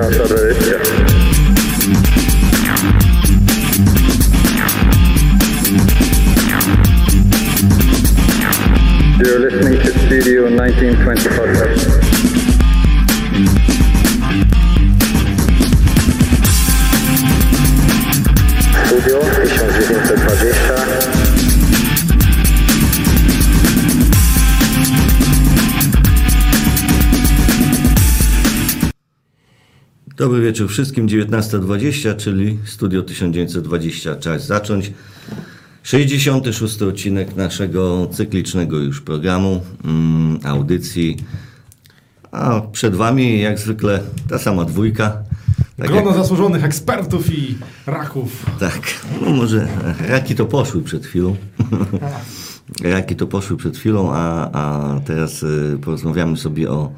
Sorry. Wieczór wszystkim, 19.20, czyli Studio 1920. Czas zacząć. 66 odcinek naszego cyklicznego już programu, mm, audycji. A przed Wami, jak zwykle, ta sama dwójka. Tak Grono jak, zasłużonych ekspertów i raków. tak, no może raki to poszły przed chwilą. Raki to poszły przed chwilą, a, a teraz y, porozmawiamy sobie o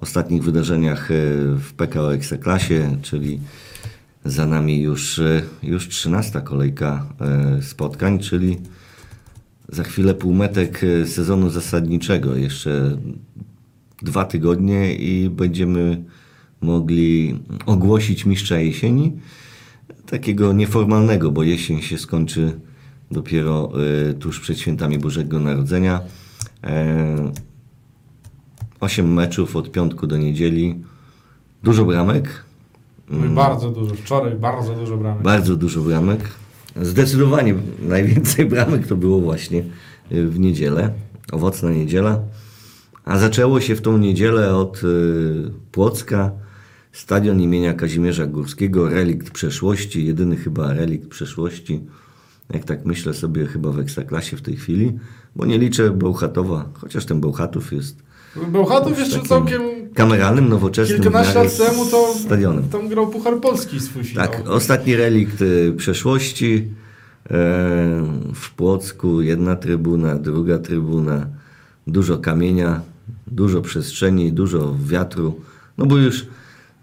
ostatnich wydarzeniach y, w PKO Ekstraklasie, czyli za nami już, y, już 13 kolejka y, spotkań, czyli za chwilę półmetek sezonu zasadniczego. Jeszcze dwa tygodnie i będziemy mogli ogłosić mistrza jesieni. Takiego nieformalnego, bo jesień się skończy dopiero tuż przed świętami Bożego Narodzenia. E, Osiem meczów od piątku do niedzieli. Dużo bramek. Mm. Bardzo dużo. Wczoraj bardzo dużo bramek. Bardzo dużo bramek. Zdecydowanie najwięcej bramek to było właśnie y, w niedzielę. Owocna niedziela. A zaczęło się w tą niedzielę od y, Płocka. Stadion imienia Kazimierza Górskiego. Relikt przeszłości. Jedyny chyba relikt przeszłości. Jak tak myślę sobie chyba w Ekstraklasie w tej chwili. Bo nie liczę Bełchatowa. Chociaż ten Bełchatów jest Bełchatów jeszcze całkiem kameralnym, nowoczesnym kilkanaście lat temu to stadionem. tam grał Puchar Polski swój finał. Tak, ostatni relikt y, przeszłości. E, w Płocku jedna trybuna, druga trybuna, dużo kamienia, dużo przestrzeni, dużo wiatru. No bo już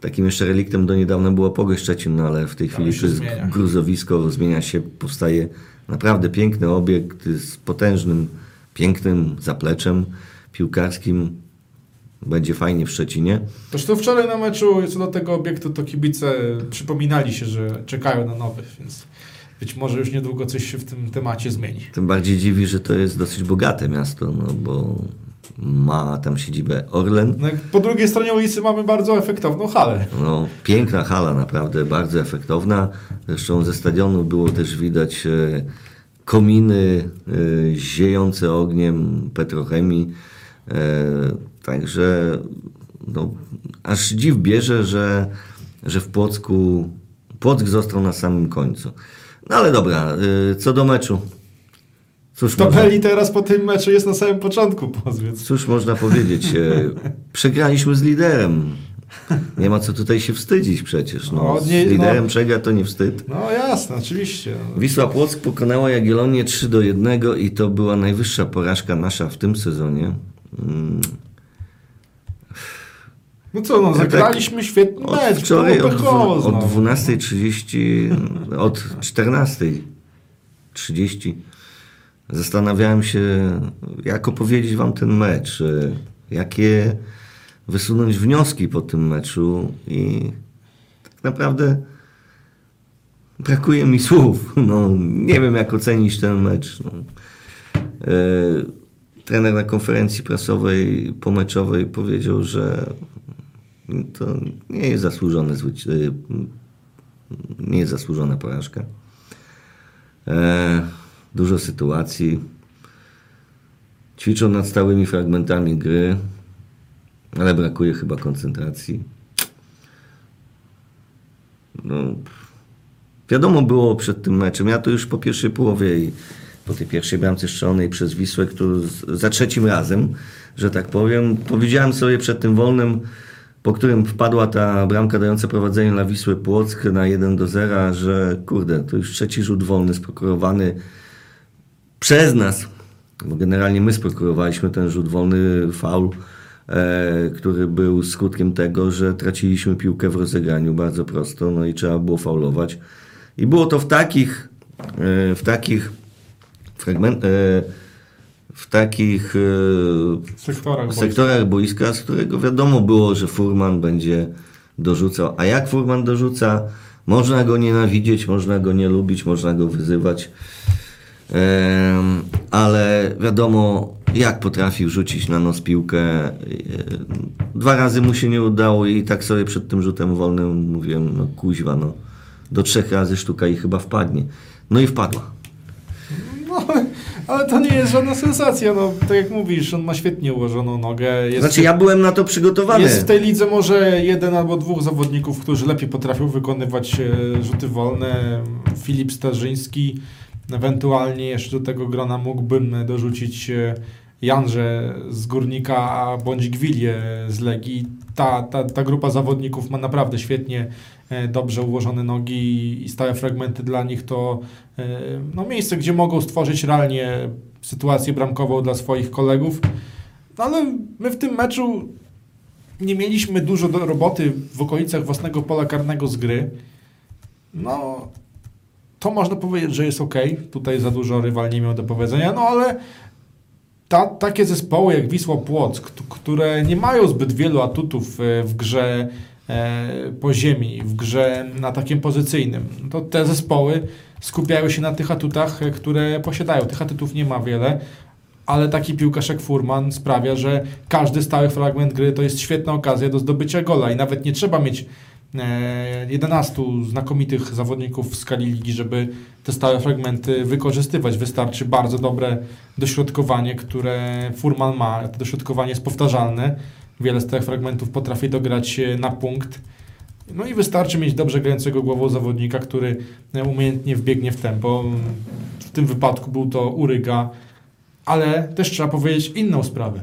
takim jeszcze reliktem do niedawna było Pogoń Szczecin, no ale w tej chwili to jest zmienia. gruzowisko, zmienia się, powstaje naprawdę piękny obiekt z potężnym, pięknym zapleczem piłkarskim. Będzie fajnie w Szczecinie. Zresztą wczoraj na meczu co do tego obiektu to kibice przypominali się, że czekają na nowy, więc być może już niedługo coś się w tym temacie zmieni. Tym bardziej dziwi, że to jest dosyć bogate miasto, no bo ma tam siedzibę Orlen. No, po drugiej stronie ulicy mamy bardzo efektowną halę. No, piękna hala, naprawdę bardzo efektowna. Zresztą ze stadionu było też widać e, kominy e, ziejące ogniem petrochemii. E, także no, aż dziw bierze, że, że w Płocku Płock został na samym końcu. No ale dobra, e, co do meczu. Cóż można- Tabeli teraz po tym meczu jest na samym początku, powiedz. Cóż można powiedzieć? E, Przegraliśmy z liderem. Nie ma co tutaj się wstydzić przecież. No, No, z nie- liderem no. przegra to nie wstyd. No jasne, oczywiście. Wisła Płock pokonała Jagiellonię 3 do 1 i to była najwyższa porażka nasza w tym sezonie. Mm, No co, no zagraliśmy świetny Od mecz, wczoraj od, pechowo od znowu. 12.30, od 14.30 zastanawiałem się, jak opowiedzieć wam ten mecz, e, jakie wysunąć wnioski po tym meczu i tak naprawdę brakuje mi słów. No, nie wiem, jak ocenić ten mecz. No. E, trener na konferencji prasowej pomeczowej powiedział, że to nie jest zasłużone y, nie jest zasłużona porażka. E, dużo sytuacji. Ćwiczą nad stałymi fragmentami gry, ale brakuje chyba koncentracji. No, wiadomo było przed tym meczem. Ja to już po pierwszej połowie i po tej pierwszej bramce strzelonej przez Wisłę, który za trzecim razem, że tak powiem, powiedziałem sobie przed tym wolnym, po którym wpadła ta bramka dająca prowadzenie dla Wisły Płock na 1 do 0, że kurde, to już trzeci rzut wolny sprokurowany przez nas, bo generalnie my sprokurowaliśmy ten rzut wolny, faul, e, który był skutkiem tego, że traciliśmy piłkę w rozegraniu bardzo prosto, no i trzeba było faulować. I było to w takich, e, w takich fragment, e, w takich e, sektorach. boiska. sektorach boiska, z którego wiadomo było, że Furman będzie dorzucał. A jak Furman dorzuca, można go nienawidzieć, można go nie lubić, można go wyzywać. Ale wiadomo, jak potrafił rzucić na nos piłkę. E, Dwa razy mu się nie udało i tak sobie przed tym rzutem wolnym mówiłem, no kuźwa, no do trzech razy sztuka i chyba wpadnie. No i wpadła. Ale to nie jest żadna sensacja, no tak jak mówisz, on ma świetnie ułożoną nogę. Jest Znaczy ja byłem na to przygotowany. Jest w tej lidze może jeden albo dwóch zawodników, którzy lepiej potrafią wykonywać e, rzuty wolne. Filip Starzyński, ewentualnie jeszcze do tego grona mógłbym dorzucić e, Janże z Górnika bądź Gwilię z Legii. Ta, ta, ta grupa zawodników ma naprawdę świetnie, dobrze ułożone nogi i stałe fragmenty dla nich to e, no, miejsce, gdzie mogą stworzyć realnie sytuację bramkową dla swoich kolegów. No, ale my w tym meczu nie mieliśmy dużo do roboty w okolicach własnego pola karnego z gry. No, to można powiedzieć, że jest ok. Tutaj za dużo rywal nie miał do powiedzenia, no ale ta, takie zespoły jak Wisła Płock, które nie mają zbyt wielu atutów e, w grze e, po ziemi, w grze na takim pozycyjnym, to te zespoły skupiają się na tych atutach, e, które posiadają. Tych atutów nie ma wiele, ale taki piłkarz jak Furman sprawia, że każdy stały fragment gry to jest świetna okazja do zdobycia gola i nawet nie trzeba mieć e, 11 znakomitych zawodników w skali ligi, żeby te stałe fragmenty wykorzystywać. Wystarczy bardzo dobre dośrodkowanie, które Furman ma. To dośrodkowanie jest powtarzalne. Wiele z tych fragmentów potrafi dograć e, na punkt. No i wystarczy mieć dobrze grającego głową zawodnika, który e, umiejętnie wbiegnie w tempo. W tym wypadku był to Uryga, ale też trzeba powiedzieć inną sprawę.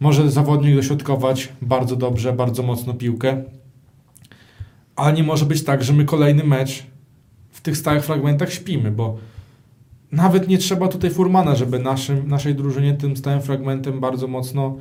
Może zawodnik dośrodkować bardzo dobrze, bardzo mocno piłkę, ale nie może być tak, że my kolejny mecz w tych stałych fragmentach śpimy, bo nawet nie trzeba tutaj Furmana, żeby naszym, naszej drużynie tym stałym fragmentem bardzo mocno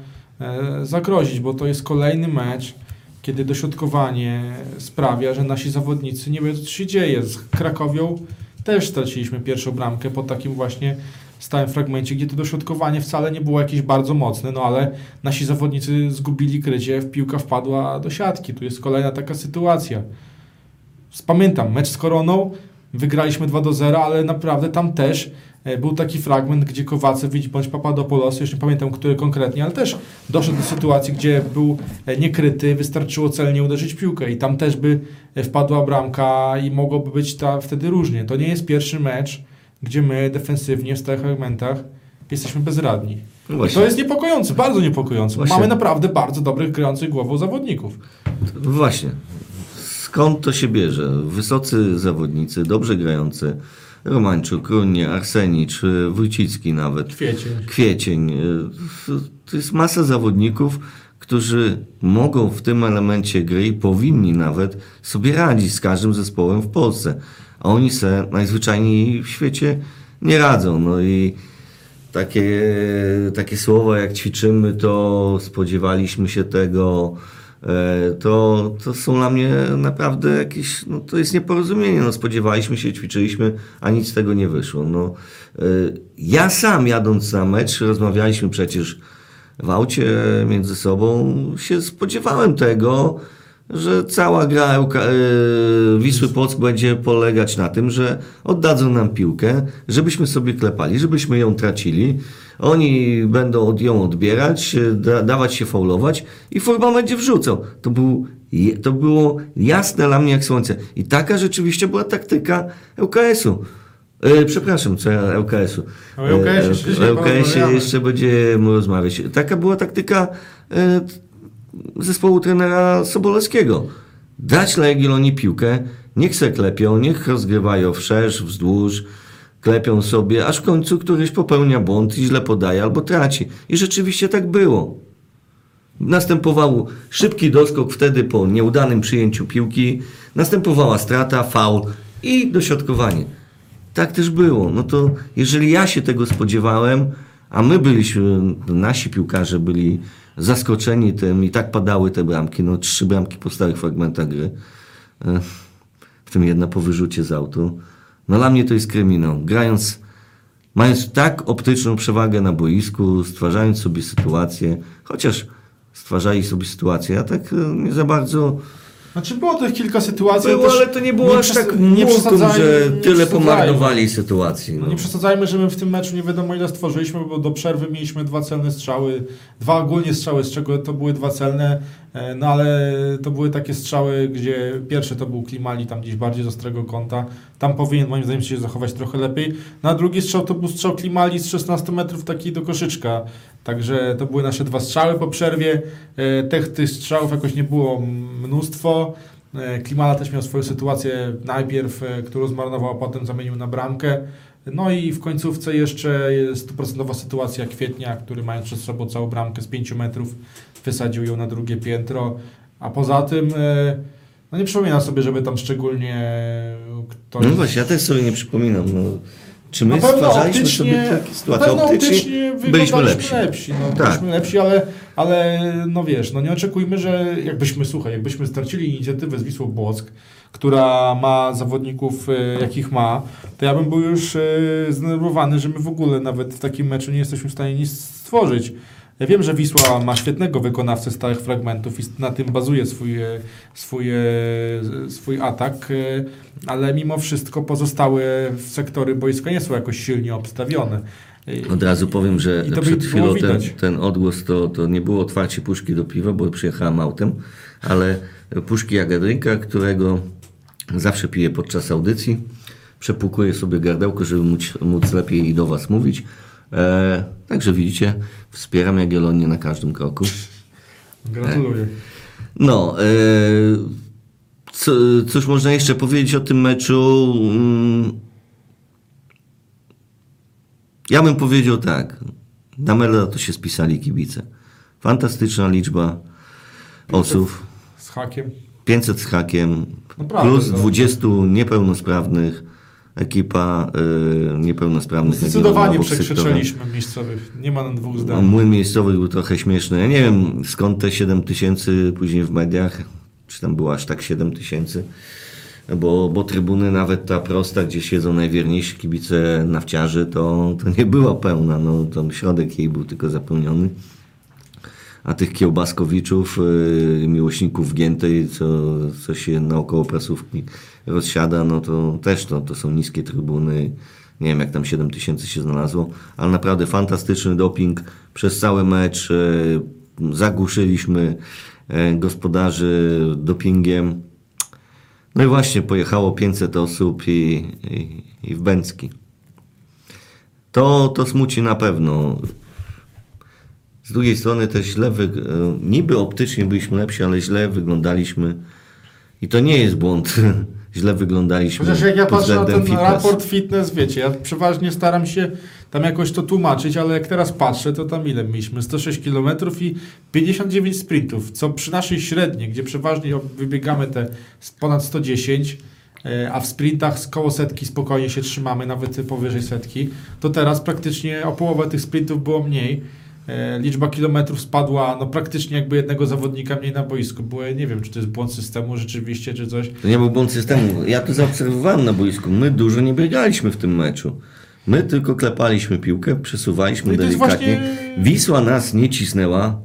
zagrozić, bo to jest kolejny mecz, kiedy dośrodkowanie sprawia, że nasi zawodnicy nie wiedzą, co się dzieje. Z Krakowią też straciliśmy pierwszą bramkę po takim właśnie stałym fragmencie, gdzie to dośrodkowanie wcale nie było jakieś bardzo mocne, no ale nasi zawodnicy zgubili krycie, piłka wpadła do siatki. Tu jest kolejna taka sytuacja. Pamiętam, mecz z Koroną, wygraliśmy 2 do 0, ale naprawdę tam też e, był taki fragment, gdzie Kowacewicz bądź Papadopoulos, już nie pamiętam, który konkretnie, ale też doszedł do sytuacji, gdzie był e, niekryty, wystarczyło celnie uderzyć piłkę i tam też by e, wpadła bramka i mogłoby być ta, wtedy różnie. To nie jest pierwszy mecz, gdzie my defensywnie w stałych fragmentach jesteśmy bezradni. No to jest niepokojące, bardzo niepokojące. Właśnie. Mamy naprawdę bardzo dobrych grających głową zawodników. Właśnie. Skąd to się bierze? Wysocy zawodnicy, dobrze grający, Romańczuk, Runie, Arsenicz, y, Wójcicki nawet, Kwiecie. Kwiecień. y, To jest masa zawodników, którzy mogą w tym elemencie gry i powinni nawet sobie radzić z każdym zespołem w Polsce. A oni se najzwyczajniej w świecie nie radzą. No i takie, takie słowa jak ćwiczymy, to spodziewaliśmy się tego, to, to są dla mnie naprawdę jakieś, no to jest nieporozumienie. No spodziewaliśmy się, ćwiczyliśmy, a nic z tego nie wyszło. No, e, ja sam jadąc na mecz, rozmawialiśmy przecież w aucie między sobą, się spodziewałem tego, że cała gra e, Wisły Płock będzie polegać na tym, że oddadzą nam piłkę, żebyśmy sobie klepali, żebyśmy ją tracili. Oni będą od ją odbierać, e, da, dawać się faulować i Furman będzie wrzucał. To, był, to było jasne dla mnie jak słońce. I taka rzeczywiście była taktyka ŁKS-u. E, przepraszam, co ŁKS-u. O ŁKS-ie jeszcze jeszcze będziemy rozmawiać. Taka była taktyka zespołu trenera Sobolewskiego. Dać Legionii piłkę, niech se klepią, niech rozgrywają wszerz, wzdłuż, klepią sobie, aż w końcu któryś popełnia błąd i źle podaje albo traci. I rzeczywiście tak było. Następował szybki doskok wtedy po nieudanym przyjęciu piłki, następowała strata, faul i dośrodkowanie. Tak też było. No to jeżeli ja się tego spodziewałem, a my byliśmy, nasi piłkarze byli zaskoczeni tym i tak padały te bramki, no trzy bramki po stałych fragmentach gry, e, w tym jedna po wyrzucie z autu. No dla mnie to jest kryminał. Grając, mając tak optyczną przewagę na boisku, stwarzając sobie sytuację, chociaż stwarzali sobie sytuację, ja tak e, nie za bardzo Znaczy było tych kilka sytuacji. Było, ale to nie było aż przes- tak nie multum, że nie tyle pomarnowali sytuacji. No No. nie przesadzajmy, że my w tym meczu nie wiadomo ile stworzyliśmy, bo do przerwy mieliśmy dwa celne strzały, dwa ogólnie strzały, z czego to były dwa celne, e, no ale to były takie strzały, gdzie pierwszy to był Klimali tam gdzieś bardziej z ostrego kąta, tam powinien moim zdaniem się zachować trochę lepiej, na drugi strzał to był strzał Klimali z 16 metrów taki do koszyczka, także to były nasze dwa strzały po przerwie, E, tych, tych strzałów jakoś nie było mnóstwo, E, Klimala też miał swoją sytuację najpierw, e, którą zmarnował, a potem zamienił na bramkę. No i w końcówce jeszcze stuprocentowa sytuacja Kwietnia, który mając przed sobą całą bramkę z 5 metrów wysadził ją na drugie piętro. A poza tym no nie przypominam sobie, żeby tam szczególnie ktoś... no właśnie, ja też sobie nie przypominam. No. Czy my Na stwarzaliśmy optycznie, sobie takie na sytuacje? pewno Optycznie, optycznie byliśmy lepsi. lepsi. no, Tak. byliśmy lepsi, ale, ale no wiesz, no nie oczekujmy, że jakbyśmy, słuchaj, jakbyśmy stracili inicjatywę z Wisłą Błock, która ma zawodników, e, jakich ma, to ja bym był już e, zdenerwowany, że my w ogóle nawet w takim meczu nie jesteśmy w stanie nic stworzyć. Ja wiem, że Wisła ma świetnego wykonawcę stałych fragmentów i na tym bazuje swój, e, swój, e, swój atak, e, ale mimo wszystko pozostałe sektory boiska nie są jakoś silnie obstawione. Od razu powiem, że I przed chwilą ten, ten odgłos to, to nie było otwarcie puszki do piwa, bo przyjechałem autem, ale puszki Jagadrynka, którego zawsze piję podczas audycji. Przepłukuję sobie gardełko, żeby móc, móc lepiej do Was mówić. E, także widzicie, wspieram Jagiellonię na każdym kroku. Gratuluję. No, e, co, cóż można jeszcze powiedzieć o tym meczu? Mm, Ja bym powiedział tak. Na medal to się spisali kibice. Fantastyczna liczba osób. Z hakiem. 500 z hakiem. Naprawdę, plus no. 20 niepełnosprawnych. Ekipa y, niepełnosprawnych. Zdecydowanie przekrzyczeliśmy miejscowych. Nie ma na dwóch No, zdań. Młyn miejscowy był trochę śmieszny. Ja nie wiem skąd te 7 tysięcy później w mediach, czy tam było aż tak 7 tysięcy, bo, bo trybuny, nawet ta prosta, gdzie siedzą najwierniejsi kibice nawciarzy, to, to nie była pełna. No, tam środek jej był tylko zapełniony. A tych kiełbaskowiczów, yy, miłośników Giętej, co, co się naokoło prasówki rozsiada, no to też to, to są niskie trybuny. Nie wiem, jak tam 7 tysięcy się znalazło, ale naprawdę fantastyczny doping przez cały mecz. Yy, zagłuszyliśmy yy, gospodarzy dopingiem. No i właśnie pojechało 500 osób i, i, i w Bęcki. To, to smuci na pewno. Z drugiej strony też źle, wy... e, niby optycznie byliśmy lepsi, ale źle wyglądaliśmy. I to nie jest błąd. źle wyglądaliśmy. Chociaż jak ja patrzę na ten fitness. raport fitness, wiecie, ja przeważnie staram się tam jakoś to tłumaczyć, ale jak teraz patrzę, to tam ile mieliśmy? 106 km i 59 sprintów, co przy naszej średniej, gdzie przeważnie wybiegamy te ponad 110, e, a w sprintach z koło setki spokojnie się trzymamy, nawet powyżej setki, to teraz praktycznie o połowę tych sprintów było mniej. E, Liczba kilometrów spadła, no praktycznie jakby jednego zawodnika mniej na boisku. Było, nie wiem, czy to jest błąd systemu rzeczywiście, czy coś. To nie był błąd systemu. Ja to zaobserwowałem na boisku. My dużo nie biegaliśmy w tym meczu. My tylko klepaliśmy piłkę, przesuwaliśmy No delikatnie. właśnie- Wisła nas nie cisnęła.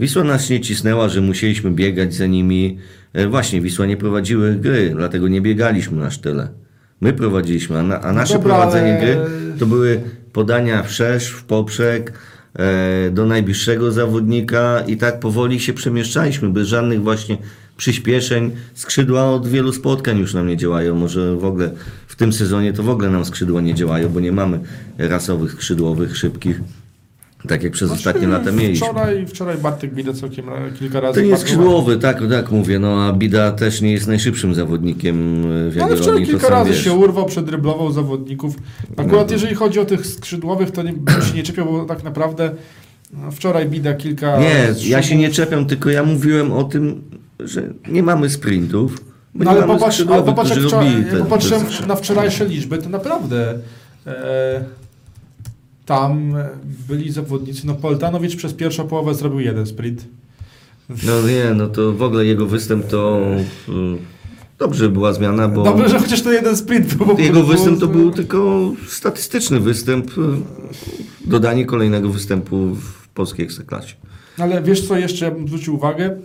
Wisła nas nie cisnęła, że musieliśmy biegać za nimi. E, Właśnie, Wisła nie prowadziły gry, dlatego nie biegaliśmy aż tyle. My prowadziliśmy, a, na, a nasze dobra, prowadzenie ale- gry to były podania wszerz, w poprzek, do najbliższego zawodnika i tak powoli się przemieszczaliśmy, bez żadnych właśnie przyspieszeń. Skrzydła od wielu spotkań już nam nie działają. Może w ogóle w tym sezonie to w ogóle nam skrzydła nie działają, bo nie mamy rasowych skrzydłowych, szybkich, tak jak przez ostatnie lata mieliśmy. Znaczy, Wczoraj, wczoraj Bartek Bida całkiem kilka razy To nie jest skrzydłowy, tak, tak mówię, no a Bida też nie jest najszybszym zawodnikiem e, w No, ale wczoraj kilka razy wiesz. się urwał, przedryblował zawodników. Akurat jeżeli chodzi o tych skrzydłowych, to nie, bym się nie czepiał, bo tak naprawdę no, wczoraj Bida kilka... Nie, ja się nie czepiam, tylko ja mówiłem o tym, że nie mamy sprintów. No ale popatrz, ale popatrz jak wczoraj, jak popatrzyłem na wczorajsze liczby, to naprawdę e, tam byli zawodnicy, no Poltanowicz przez pierwszą połowę zrobił jeden sprint. No nie, no to w ogóle jego występ to y, dobrze była zmiana, bo Dobrze, że chociaż to jeden sprint był. jego występ to był tylko statystyczny występ, y, dodanie kolejnego występu w polskiej ekstraklasie. Ale wiesz co jeszcze ja bym zwrócił uwagę?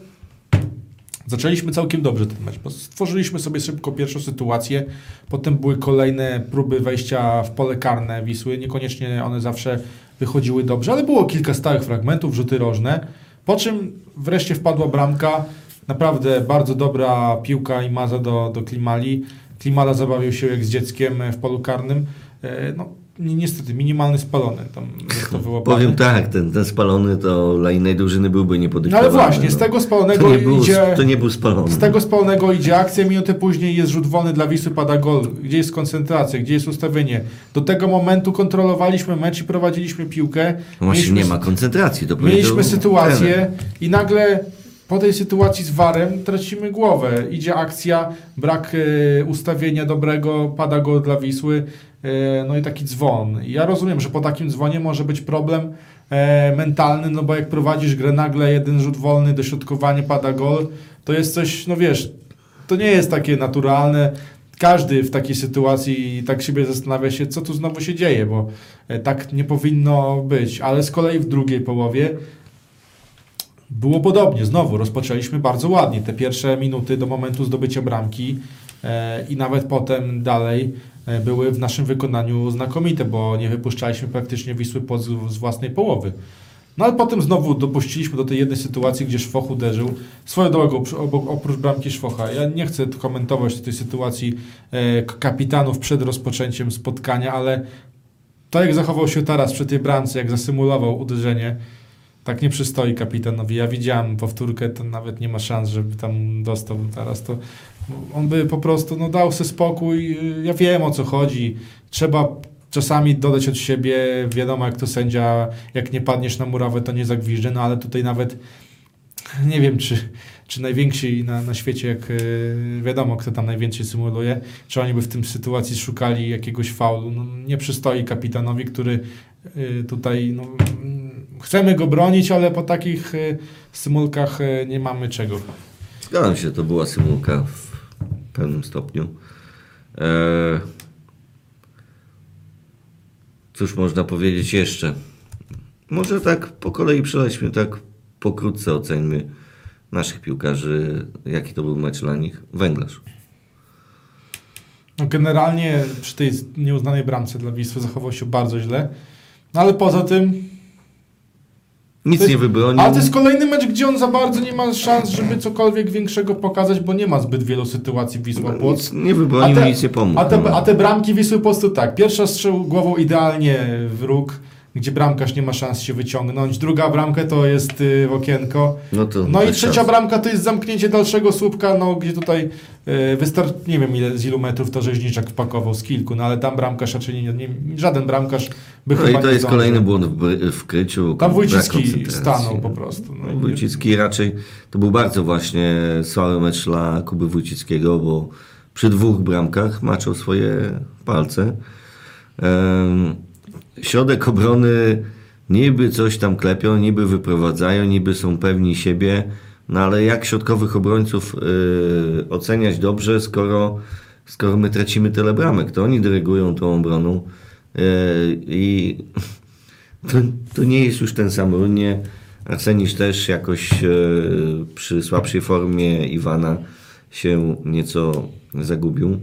Zaczęliśmy całkiem dobrze ten mecz, bo stworzyliśmy sobie szybko pierwszą sytuację, potem były kolejne próby wejścia w pole karne Wisły, niekoniecznie one zawsze wychodziły dobrze, ale było kilka stałych fragmentów, rzuty rożne, po czym wreszcie wpadła bramka, naprawdę bardzo dobra piłka i maza do, do Klimali. Klimala zabawił się jak z dzieckiem w polu karnym. E, No, niestety, minimalny spalony tam wyłapany. Powiem tak, ten, ten spalony to dla innej drużyny byłby No niepodyktowany. ale właśnie, z tego spalonego to był, idzie... to nie był spalony. Z tego spalonego idzie akcja, minutę później jest rzut wolny dla Wisły, pada gol. Gdzie jest koncentracja, gdzie jest ustawienie? Do tego momentu kontrolowaliśmy mecz i prowadziliśmy piłkę. No Właśnie Mieliśmy nie ma koncentracji. To Mieliśmy sytuację trener. i nagle po tej sytuacji z warem tracimy głowę. Idzie akcja, brak e, ustawienia dobrego, pada gol dla Wisły, no i taki dzwon. Ja rozumiem, że po takim dzwonie może być problem e, mentalny, no bo jak prowadzisz grę nagle jeden rzut wolny, dośrodkowanie, pada gol, to jest coś, no wiesz, to nie jest takie naturalne. Każdy w takiej sytuacji tak siebie zastanawia się, co tu znowu się dzieje, bo e, tak nie powinno być. Ale z kolei w drugiej połowie było podobnie. Znowu rozpoczęliśmy bardzo ładnie. Te pierwsze minuty do momentu zdobycia bramki e, i nawet potem dalej e, były w naszym wykonaniu znakomite, bo nie wypuszczaliśmy praktycznie Wisły pod, z własnej połowy. No ale potem znowu dopuściliśmy do tej jednej sytuacji, gdzie Szwoch uderzył. Swoją drogą, oprócz bramki Szwocha, ja nie chcę komentować tej sytuacji e, kapitanów przed rozpoczęciem spotkania, ale to jak zachował się teraz przy tej bramce, jak zasymulował uderzenie, tak nie przystoi kapitanowi. Ja widziałem powtórkę, to nawet nie ma szans, żeby tam dostał teraz. To on by po prostu no, dał sobie spokój. Ja wiem o co chodzi. Trzeba czasami dodać od siebie. Wiadomo, jak to sędzia, jak nie padniesz na murawę, to nie zagwiżdże, no ale tutaj nawet nie wiem, czy, czy najwięksi na, na świecie, jak e, wiadomo, kto tam najwięcej symuluje, czy oni by w tym sytuacji szukali jakiegoś faulu. No, nie przystoi kapitanowi, który e, tutaj no, chcemy go bronić, ale po takich e, symulkach nie mamy czego. Zgadzam się, to była symulka pewnym stopniu. Eee, cóż można powiedzieć jeszcze? Może tak po kolei przelećmy, tak pokrótce oceńmy naszych piłkarzy, jaki to był mecz dla nich. Węglarz. No, generalnie przy tej nieuznanej bramce dla Wisły zachował się bardzo źle, no, ale poza tym Nic jest- nie wybronił. Ale to jest kolejny mecz, gdzie on za bardzo nie ma szans, żeby cokolwiek większego pokazać, bo nie ma zbyt wielu sytuacji Wisła Płock. Nic nie wybronił, A te- nic nie pomógł. A te, no. a te bramki Wisły po prostu tak. Pierwsza strzał głową idealnie w róg, gdzie bramkarz nie ma szans się wyciągnąć. Druga bramka to jest y, w okienko. no, to No i bez trzecia szans. bramka to jest zamknięcie dalszego słupka, no gdzie tutaj y, wystarczy, nie wiem ile, z ilu metrów to rzeźniczak wpakował, z kilku, no ale tam bramkarz raczej nie, nie, żaden bramkarz by No chyba i to jest zdążył. kolejny błąd w, w kryciu. Tam Wójcicki stanął po prostu. No, No, Wójcicki raczej, to był bardzo właśnie słaby mecz dla Kuby Wójcickiego, bo przy dwóch bramkach maczał swoje palce. Em, środek obrony niby coś tam klepią, niby wyprowadzają, niby są pewni siebie, no ale jak środkowych obrońców y, oceniać dobrze, skoro, skoro my tracimy tyle bramek? To oni dyrygują tą obroną y, i to, to nie jest już ten sam runie. Arsenisz też jakoś e, przy słabszej formie Iwana się nieco zagubił.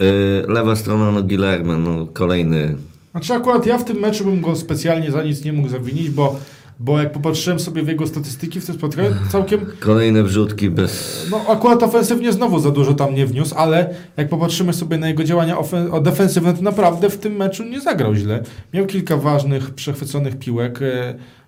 E, lewa strona no Guillermo, no kolejny. Znaczy akurat ja w tym meczu bym go specjalnie za nic nie mógł zawinić, bo, bo jak popatrzyłem sobie w jego statystyki w tym spotkaniu, całkiem, Kolejne wrzutki bez... no akurat ofensywnie znowu za dużo tam nie wniósł, ale jak popatrzymy sobie na jego działania ofen- defensywne, to naprawdę w tym meczu nie zagrał źle. Miał kilka ważnych, przechwyconych piłek.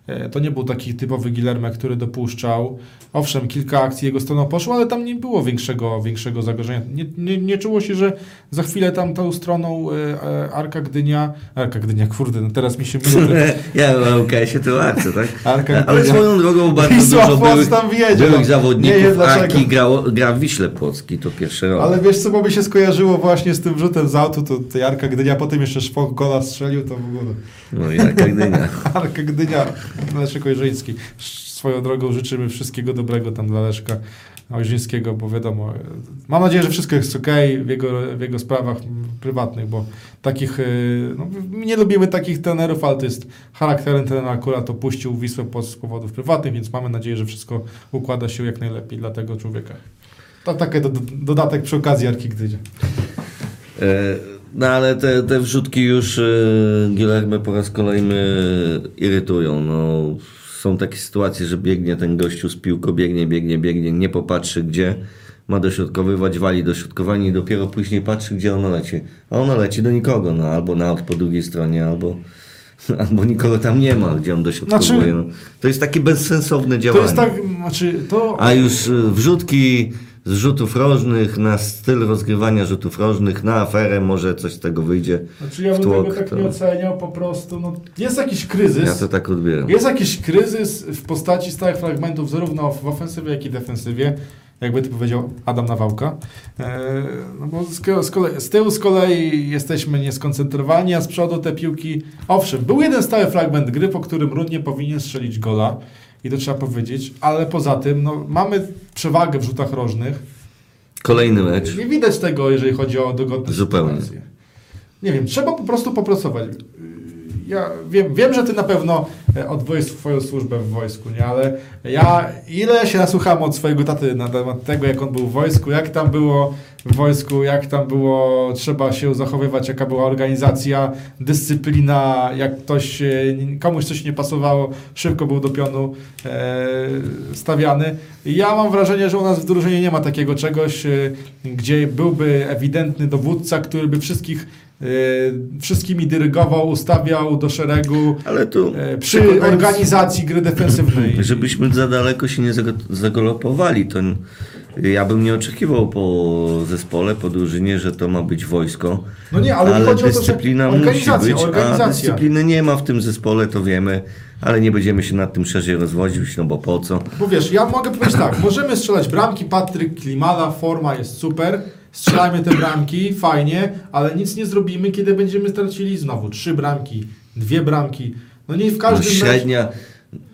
E, To nie był taki typowy Guillermo, który dopuszczał. Owszem, kilka akcji jego stroną poszło, ale tam nie było większego, większego zagrożenia. Nie, nie, nie czuło się, że za chwilę tam tą stroną e, e, Arka Gdynia, Arka Gdynia, kurde, no teraz mi się te Ja mam UKS-ie to akcję, tak? Arka Ale Gdynia. swoją drogą bardzo Wisła dużo byłych, tam wiedzie, byłych zawodników. Arki grało, gra w Wiśle Płocki, to pierwszy rok. Ale wiesz co, bo mi się skojarzyło właśnie z tym rzutem z autu, to, to Jarka Gdynia, potem jeszcze Szpok gola strzelił, to w ogóle. No i Arka Gdynia. Arka Gdynia, Leszek Ojrzyński. Swoją drogą życzymy wszystkiego dobrego tam dla Leszka. Ojrzyńskiego, bo wiadomo, e, mam nadzieję, że wszystko jest ok w jego, w jego sprawach prywatnych, bo takich, e, no, nie lubimy takich trenerów, ale to jest charakterem trenera akurat opuścił Wisłę z powodów prywatnych, więc mamy nadzieję, że wszystko układa się jak najlepiej dla tego człowieka. To taki do, dodatek przy okazji Arki Gdydzie. No ale te, te wrzutki już e, Gielermę po raz kolejny irytują. No, są takie sytuacje, że biegnie ten gościu z piłką, biegnie, biegnie, biegnie, nie popatrzy gdzie, ma dośrodkowywać, wali dośrodkowanie i dopiero później patrzy, gdzie ono leci. A ono leci do nikogo, no albo na po drugiej stronie, albo, albo nikogo tam nie ma, gdzie on dośrodkowuje. Znaczy- no. To jest takie bezsensowne To działanie. jest tak, znaczy to... A już y, wrzutki z rzutów rożnych na styl rozgrywania rzutów rożnych, na aferę może coś z tego wyjdzie. Znaczy ja bym tego tłok, tak to- nie oceniał, po prostu, no, jest jakiś kryzys. Ja to tak odbieram. Jest jakiś kryzys w postaci stałych fragmentów zarówno w ofensywie, jak i defensywie, jakby to powiedział Adam Nawałka. E, no bo z, kolei, z tyłu z kolei jesteśmy nieskoncentrowani, a z przodu te piłki... Owszem, był jeden stały fragment gry, po którym Rudnie powinien strzelić gola i to trzeba powiedzieć, ale poza tym no, mamy przewagę w rzutach rożnych. Kolejny mecz. Nie widać tego, jeżeli chodzi o dogodne Zupełnie. sytuacje. Nie wiem, trzeba po prostu popracować. Ja wiem, wiem, że ty na pewno e, odwoisz swoją służbę w wojsku, nie? Ale ja ile się nasłuchałem od swojego taty na temat tego, jak on był w wojsku, jak tam było w wojsku, jak tam było, trzeba się zachowywać, jaka była organizacja, dyscyplina, jak ktoś, e, komuś coś nie pasowało, szybko był do pionu e, stawiany. Ja mam wrażenie, że u nas w drużynie nie ma takiego czegoś, e, gdzie byłby ewidentny dowódca, który by wszystkich e, wszystkimi dyrygował, ustawiał do szeregu Ale tu e, przy organizacji gry defensywnej. Żebyśmy za daleko się nie zago- zagolopowali, to ja bym nie oczekiwał po zespole, po drużynie, że to ma być wojsko. No nie, ale ale chodzi o to, dyscyplina musi być, a dyscypliny nie ma w tym zespole, to wiemy, ale nie będziemy się nad tym szerzej rozwodzić, no bo po co? Bo wiesz, ja mogę powiedzieć tak, możemy strzelać bramki, Patryk Klimala, forma jest super, strzelajmy te bramki, fajnie, ale nic nie zrobimy, kiedy będziemy stracili znowu trzy bramki, dwie bramki. No nie w No, każdym meczu, średnia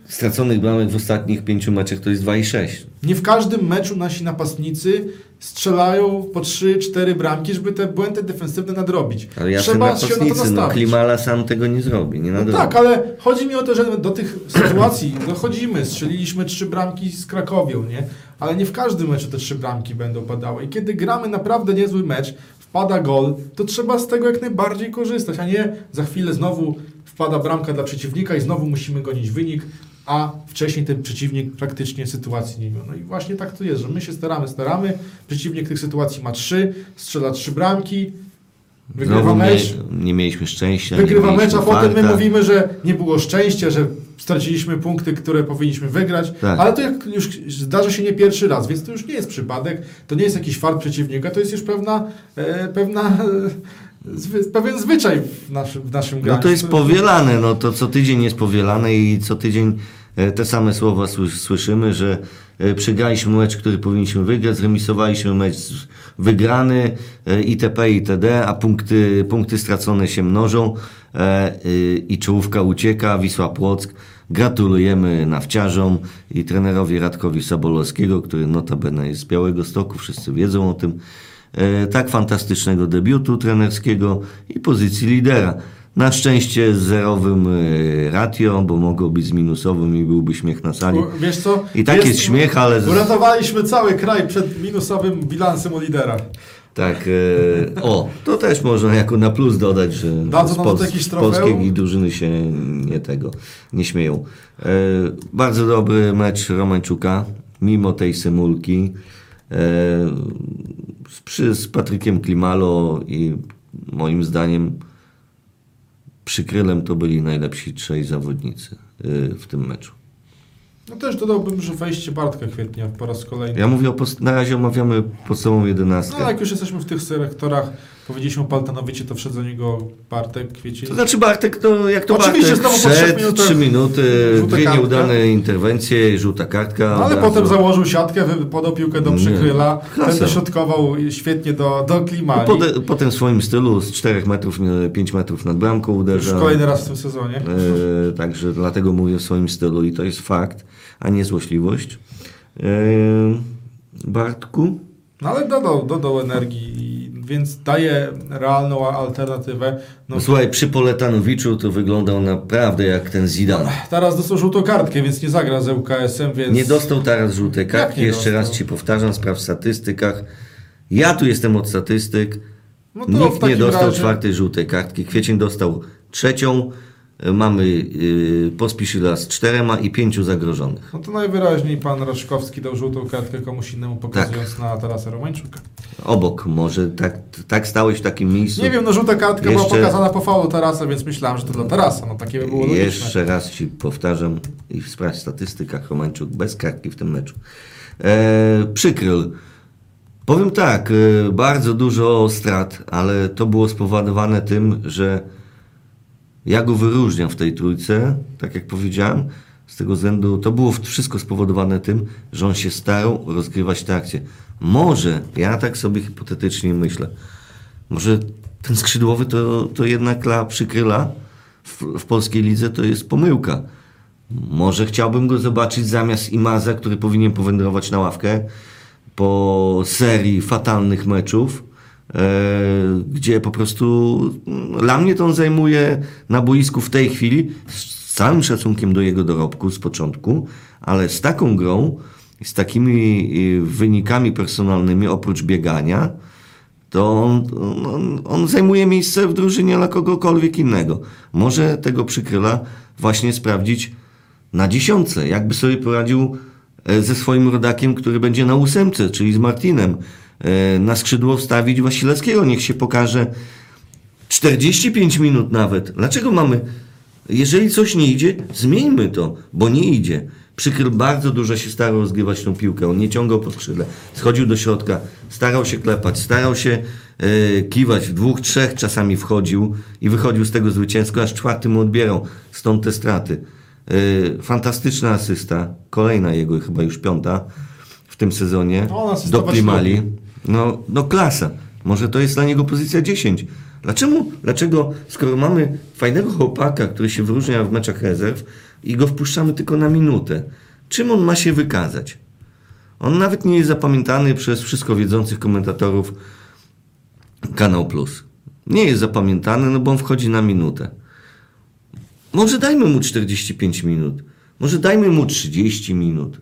straconych bramek w ostatnich pięciu meczach to jest 2,6. nie w każdym meczu nasi napastnicy strzelają po trzy, cztery bramki, żeby te błędy defensywne nadrobić. Ale ja Trzeba się na to no nastawić. Klimala sam tego nie zrobi, nie No nadrobi. tak, ale chodzi mi o to, że do tych sytuacji dochodzimy. Strzeliliśmy trzy bramki z Krakowią, nie? Ale nie w każdym meczu te trzy bramki będą padały. I kiedy gramy naprawdę niezły mecz, wpada gol, to trzeba z tego jak najbardziej korzystać, a nie za chwilę znowu wpada bramka dla przeciwnika i znowu musimy gonić wynik, a wcześniej ten przeciwnik praktycznie sytuacji nie miał. No i właśnie tak to jest, że my się staramy, staramy, przeciwnik tych sytuacji ma trzy, strzela trzy bramki, wygrywa Znowu mecz. nie, nie mieliśmy szczęścia. Wygrywa mieliśmy mecz, a potem my mówimy, że nie było szczęścia, że straciliśmy punkty, które powinniśmy wygrać, Tak. ale to jak już zdarza się nie pierwszy raz, więc to już nie jest przypadek, to nie jest jakiś fart przeciwnika, to jest już pewna, e, pewna e, zwy, pewien zwyczaj w naszym, w naszym No graniu. to jest powielane, no to co tydzień jest powielane i co tydzień e, te same słowa sły- słyszymy, że e, przegraliśmy mecz, który powinniśmy wygrać, zremisowaliśmy mecz wygrany e, itp. itd., a punkty, punkty stracone się mnożą i czołówka ucieka, Wisła Płock. Gratulujemy nawciarzom i trenerowi Radkowi Sobolowskiego, który notabene jest z Białego Stoku, wszyscy wiedzą o tym. E, tak fantastycznego debiutu trenerskiego i pozycji lidera. Na szczęście z zerowym e, ratio, bo mogło być z minusowym i byłby śmiech na sali. Wiesz co? I tak jest śmiech, ale z- Uratowaliśmy cały kraj przed minusowym bilansem u lidera. Tak, e, o, to też można jako na plus dodać, że z, jakiś z polskiej drużyny się nie tego, nie śmieją. E, bardzo dobry mecz Romańczuka, mimo tej symulki. E, przy, z Patrykiem Klimalo i moim zdaniem przykrylem to byli najlepsi trzej zawodnicy e, w tym meczu. No też dodałbym, że wejście Bartka Kwietnia po raz kolejny. Ja mówię o, na razie omawiamy podstawową jedenastkę. No jak już jesteśmy w tych sektorach, powiedzieliśmy o Paltanowicie, to wszedł za niego Bartek Kwiecień. To znaczy Bartek, to jak to Oczywiście Bartek znowu po wszedł, minutach trzy minuty, żółta dwie kartka. nieudane interwencje, żółta kartka. No, ale potem założył siatkę, podał piłkę do przykryla, ten dośrodkował świetnie do, do Klimali. Pode, potem w swoim stylu z 4 metrów, 5 metrów nad bramką Już uderza. kolejny raz w tym sezonie. E, także dlatego mówię w swoim stylu i to jest fakt, a nie złośliwość. E, Bartku? No ale dodał, dodał energii, więc daje realną alternatywę. No, Słuchaj, przy Poletanowiczu to wyglądał naprawdę jak ten Zidane. teraz dostał żółtą kartkę, więc nie zagra z ŁKS-em, więc... Nie dostał teraz żółtej kartki, jeszcze raz ci powtarzam, sprawdź w statystykach. Ja tu jestem od statystyk. No Nikt nie dostał razie- czwartej żółtej kartki. Kwiecień dostał trzecią. Mamy yy, Pospiszila z czterema i pięciu zagrożonych. No to najwyraźniej pan Raszkowski dał żółtą kartkę komuś innemu, pokazując Tak. na Tarasa Romańczuka. Obok może, tak, tak stałeś w takim miejscu. Nie wiem, no żółta kartka była Jeszcze- pokazana po faulu Tarasa, więc myślałem, że to dla Tarasa. No takie by było logiczne. Jeszcze raz ci powtarzam i sprawdź w statystykach Romańczuk bez kartki w tym meczu. E, przykryl. Powiem tak, e, bardzo dużo strat, ale to było spowodowane tym, że ja go wyróżniam w tej trójce, tak jak powiedziałem, z tego względu to było wszystko spowodowane tym, że on się starał rozgrywać te. Może, ja tak sobie hipotetycznie myślę, może ten skrzydłowy to, to jednak dla przykryla w, w polskiej lidze to jest pomyłka. Może chciałbym go zobaczyć zamiast Imaza, który powinien powędrować na ławkę po serii fatalnych meczów, gdzie po prostu mm, dla mnie to on zajmuje na boisku w tej chwili z całym szacunkiem do jego dorobku z początku, ale z taką grą, z takimi y, wynikami personalnymi oprócz biegania, to on, on, on zajmuje miejsce w drużynie dla kogokolwiek innego. Może tego przykryla właśnie sprawdzić na dziesiątce, jakby sobie poradził e, ze swoim rodakiem, który będzie na ósemce, czyli z Martinem. E, Na skrzydło wstawić Wasilewskiego, niech się pokaże 45 minut nawet. Dlaczego mamy, jeżeli coś nie idzie, zmieńmy to, bo nie idzie. Przykryl bardzo dużo się starał rozgrywać tą piłkę, on nie ciągał po skrzydle, schodził do środka, starał się klepać, starał się e, kiwać, w dwóch, trzech czasami wchodził i wychodził z tego zwycięsko, aż czwarty mu odbierał, stąd te straty. E, fantastyczna asysta, kolejna jego, chyba już piąta w tym sezonie, No, do asystować Plimali. No, no klasa. Może to jest dla niego pozycja 10. Dlaczego, dlaczego, skoro mamy fajnego chłopaka, który się wyróżnia w meczach rezerw i go wpuszczamy tylko na minutę, czym on ma się wykazać? On nawet nie jest zapamiętany przez wszystko wiedzących komentatorów Kanał Plus. Nie jest zapamiętany, no bo on wchodzi na minutę. Może dajmy mu 45 minut. Może dajmy mu 30 minut.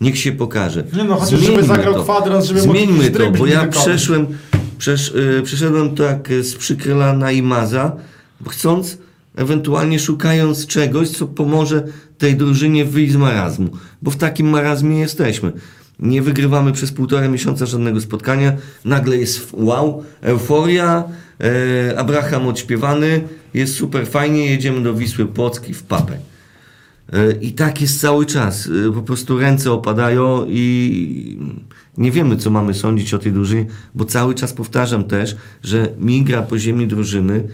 Niech się pokaże. Nie no, chociaż żeby zagrał kwadrans, żeby Zmieńmy to, bo ja przeszłem, przesz, y, przeszedłem tak y, z przykryla na Imaza, chcąc, ewentualnie szukając czegoś, co pomoże tej drużynie wyjść z marazmu. Bo w takim marazmie jesteśmy. Nie wygrywamy przez półtora miesiąca żadnego spotkania. Nagle jest wow, euforia, e, Abraham odśpiewany, jest super fajnie, jedziemy do Wisły Płocki w papę. E, I tak jest cały czas. E, Po prostu ręce opadają i nie wiemy, co mamy sądzić o tej drużynie, bo cały czas powtarzam też, że mi gra po ziemi drużyny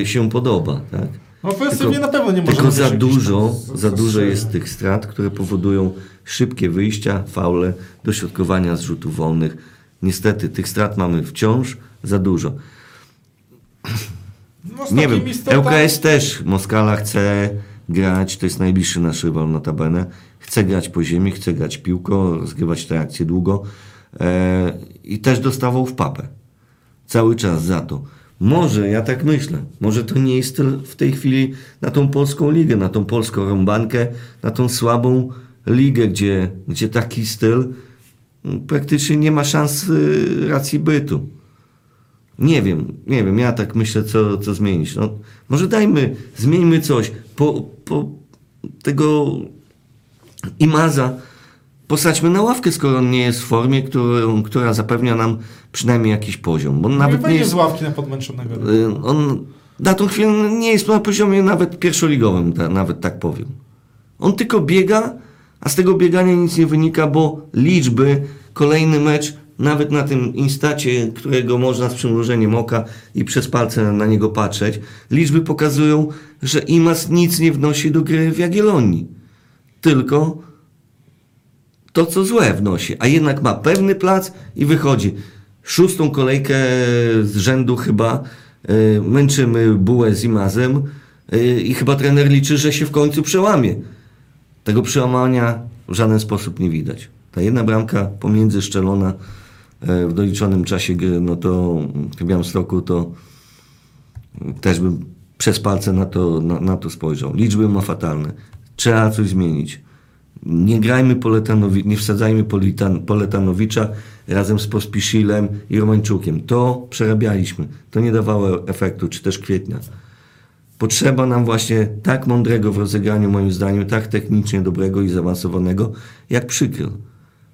e, się podoba. Tak? No ofensywnie na pewno nie Tylko za dużo, tam za dużo jest tych strat, które powodują szybkie wyjścia, faule, dośrodkowania z rzutów wolnych. Niestety tych strat mamy wciąż za dużo. No, Nie wiem, takimi stratami- ŁKS też Moskala chce grać, to jest najbliższy nasz rywal notabene, chce grać po ziemi, chce grać piłką, rozgrywać te długo e, i też dostawał w papę. Cały czas za to. Może, ja tak myślę, może to nie jest styl w tej chwili na tą polską ligę, na tą polską rąbankę, na tą słabą ligę, gdzie, gdzie taki styl mm, praktycznie nie ma szans y, racji bytu. Nie wiem, nie wiem, ja tak myślę, co, co zmienić. No, może dajmy, zmieńmy coś. Po, po tego Imaza posadźmy na ławkę, skoro on nie jest w formie, którą, która zapewnia nam przynajmniej jakiś poziom. Bo on Nie nawet nie jest, z ławki na podmęczonego. y, on na tą chwilę nie jest na poziomie nawet pierwszoligowym, nawet tak powiem. On tylko biega, a z tego biegania nic nie wynika, bo liczby, kolejny mecz, nawet na tym instacie, którego można z przymrużeniem oka i przez palce na niego patrzeć, liczby pokazują, że Imas nic nie wnosi do gry w Jagiellonii. Tylko to, co złe wnosi, a jednak ma pewny plac i wychodzi. Szóstą kolejkę z rzędu chyba y, męczymy bułę z Imazem y, i chyba trener liczy, że się w końcu przełamie. Tego przełamania w żaden sposób nie widać. Ta jedna bramka pomiędzy szczelona w doliczonym czasie gry, no to w Białymstoku to też bym przez palce na to, na, na to spojrzał. Liczby ma fatalne. Trzeba coś zmienić. Nie grajmy Poletanowi, nie wsadzajmy Politan, Poletanowicza razem z Pospiszilem i Romańczukiem. To przerabialiśmy. To nie dawało efektu, czy też kwietnia. Potrzeba nam właśnie tak mądrego w rozegraniu, moim zdaniem, tak technicznie dobrego i zaawansowanego, jak przykryl.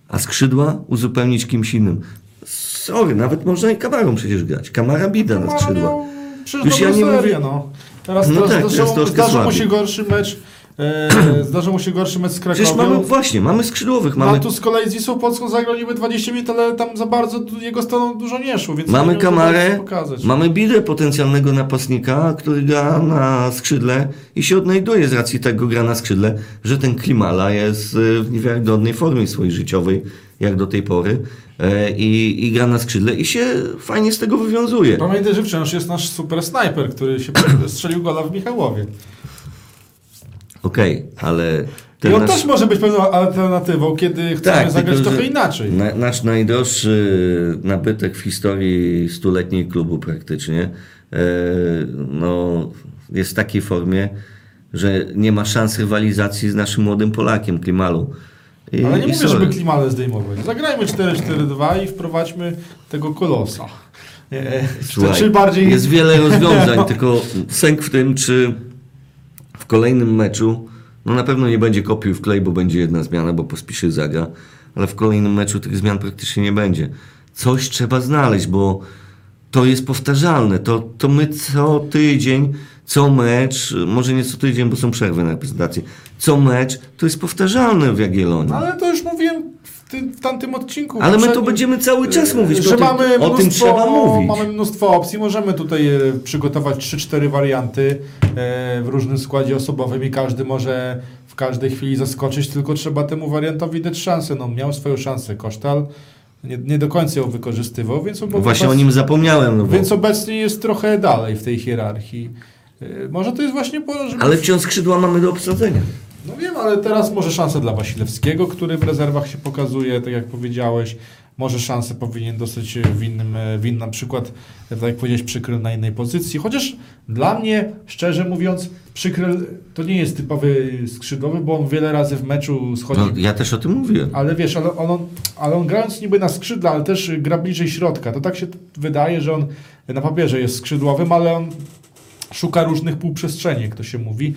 A skrzydła uzupełnić kimś innym. Sorry, nawet można i kamarą przecież grać. Kamara bida na skrzydła. miał Przecież Już ja nie serię, mówię- no. Teraz, No teraz tak, troszkę zdarzył mu się gorszy mecz. E, zdarzył mu się gorszy mecz z Przecież Krakowią. mamy, właśnie, mamy skrzydłowych, mamy, Mamy... tu z kolei z Wisłą Polską zagrał niby 20 minut, ale tam za bardzo jego stroną dużo nie szło, więc mamy kamarę, mamy bidę potencjalnego napastnika, który gra na skrzydle i się odnajduje z racji tego gra na skrzydle, że ten Klimala jest y, w niewiarygodnej formie swojej życiowej, jak do tej pory, e, i, i gra na skrzydle i się fajnie z tego wywiązuje. Pamiętaj, że wciąż jest nasz super snajper, który się strzelił gola w Michałowie. Okej, ale I on nasz, też może być pewną alternatywą, kiedy chcemy Tak, zagrać tylko, trochę inaczej. Na, nasz najdroższy nabytek w historii stuletniej klubu praktycznie e, no, jest w takiej formie, że nie ma szans rywalizacji z naszym młodym Polakiem, Klimalu. I, Ale nie i mówię, sorry. żeby klimale zdejmować. Zagrajmy 4-4-2 i wprowadźmy tego kolosa. Nie, Słuchaj, czy bardziej... Jest wiele rozwiązań, tylko sęk w tym, czy kolejnym meczu, no na pewno nie będzie kopiuj w klej, bo będzie jedna zmiana, bo pospiszy zagra, ale w kolejnym meczu tych zmian praktycznie nie będzie. Coś trzeba znaleźć, bo to jest powtarzalne. To, to my co tydzień, co mecz, może nie co tydzień, bo są przerwy na reprezentację, co mecz, to jest powtarzalne w Jagiellonii. Ale to już mówiłem w, tym, w tamtym odcinku. Ale my to będziemy cały czas mówić, że o tym, o tym trzeba mówić. Mamy mnóstwo opcji, możemy tutaj e, przygotować 3-4 warianty e, w różnym składzie osobowym i każdy może w każdej chwili zaskoczyć, tylko trzeba temu wariantowi dać szansę. No, miał swoją szansę Kosztal, nie, nie do końca ją wykorzystywał, więc, obo- Właśnie o nim zapomniałem. No bo... więc obecnie jest trochę dalej w tej hierarchii. E, Może to jest właśnie pora, żeby Ale wciąż skrzydła mamy do obsadzenia. No wiem, ale teraz może szansę dla Wasilewskiego, który w rezerwach się pokazuje, tak jak powiedziałeś. Może szansę powinien dostać w innym, w innym na przykład, tak jak powiedziałeś, przykryl na innej pozycji. Chociaż dla mnie, szczerze mówiąc, przykryl to nie jest typowy skrzydłowy, bo on wiele razy w meczu schodzi. No, ja też o tym mówiłem. Ale wiesz, ale on, ale on grając niby na skrzydle, ale też gra bliżej środka. To tak się wydaje, że on na papierze jest skrzydłowym, ale on szuka różnych półprzestrzeni, jak to się mówi.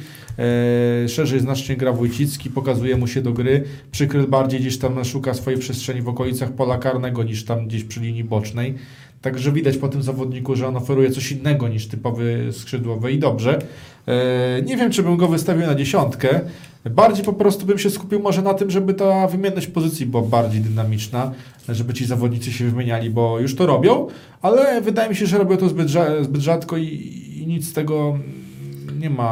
E, szerzej znacznie gra Wójcicki, pokazuje mu się do gry. Przykryl bardziej gdzieś tam szuka swojej przestrzeni w okolicach pola karnego niż tam gdzieś przy linii bocznej. Także widać po tym zawodniku, że on oferuje coś innego niż typowy skrzydłowy i dobrze. E, nie wiem, czy bym go wystawił na dziesiątkę. Bardziej po prostu bym się skupił może na tym, żeby ta wymienność pozycji była bardziej dynamiczna, żeby ci zawodnicy się wymieniali, bo już to robią, ale wydaje mi się, że robią to zbyt rzadko i, i nic z tego nie ma.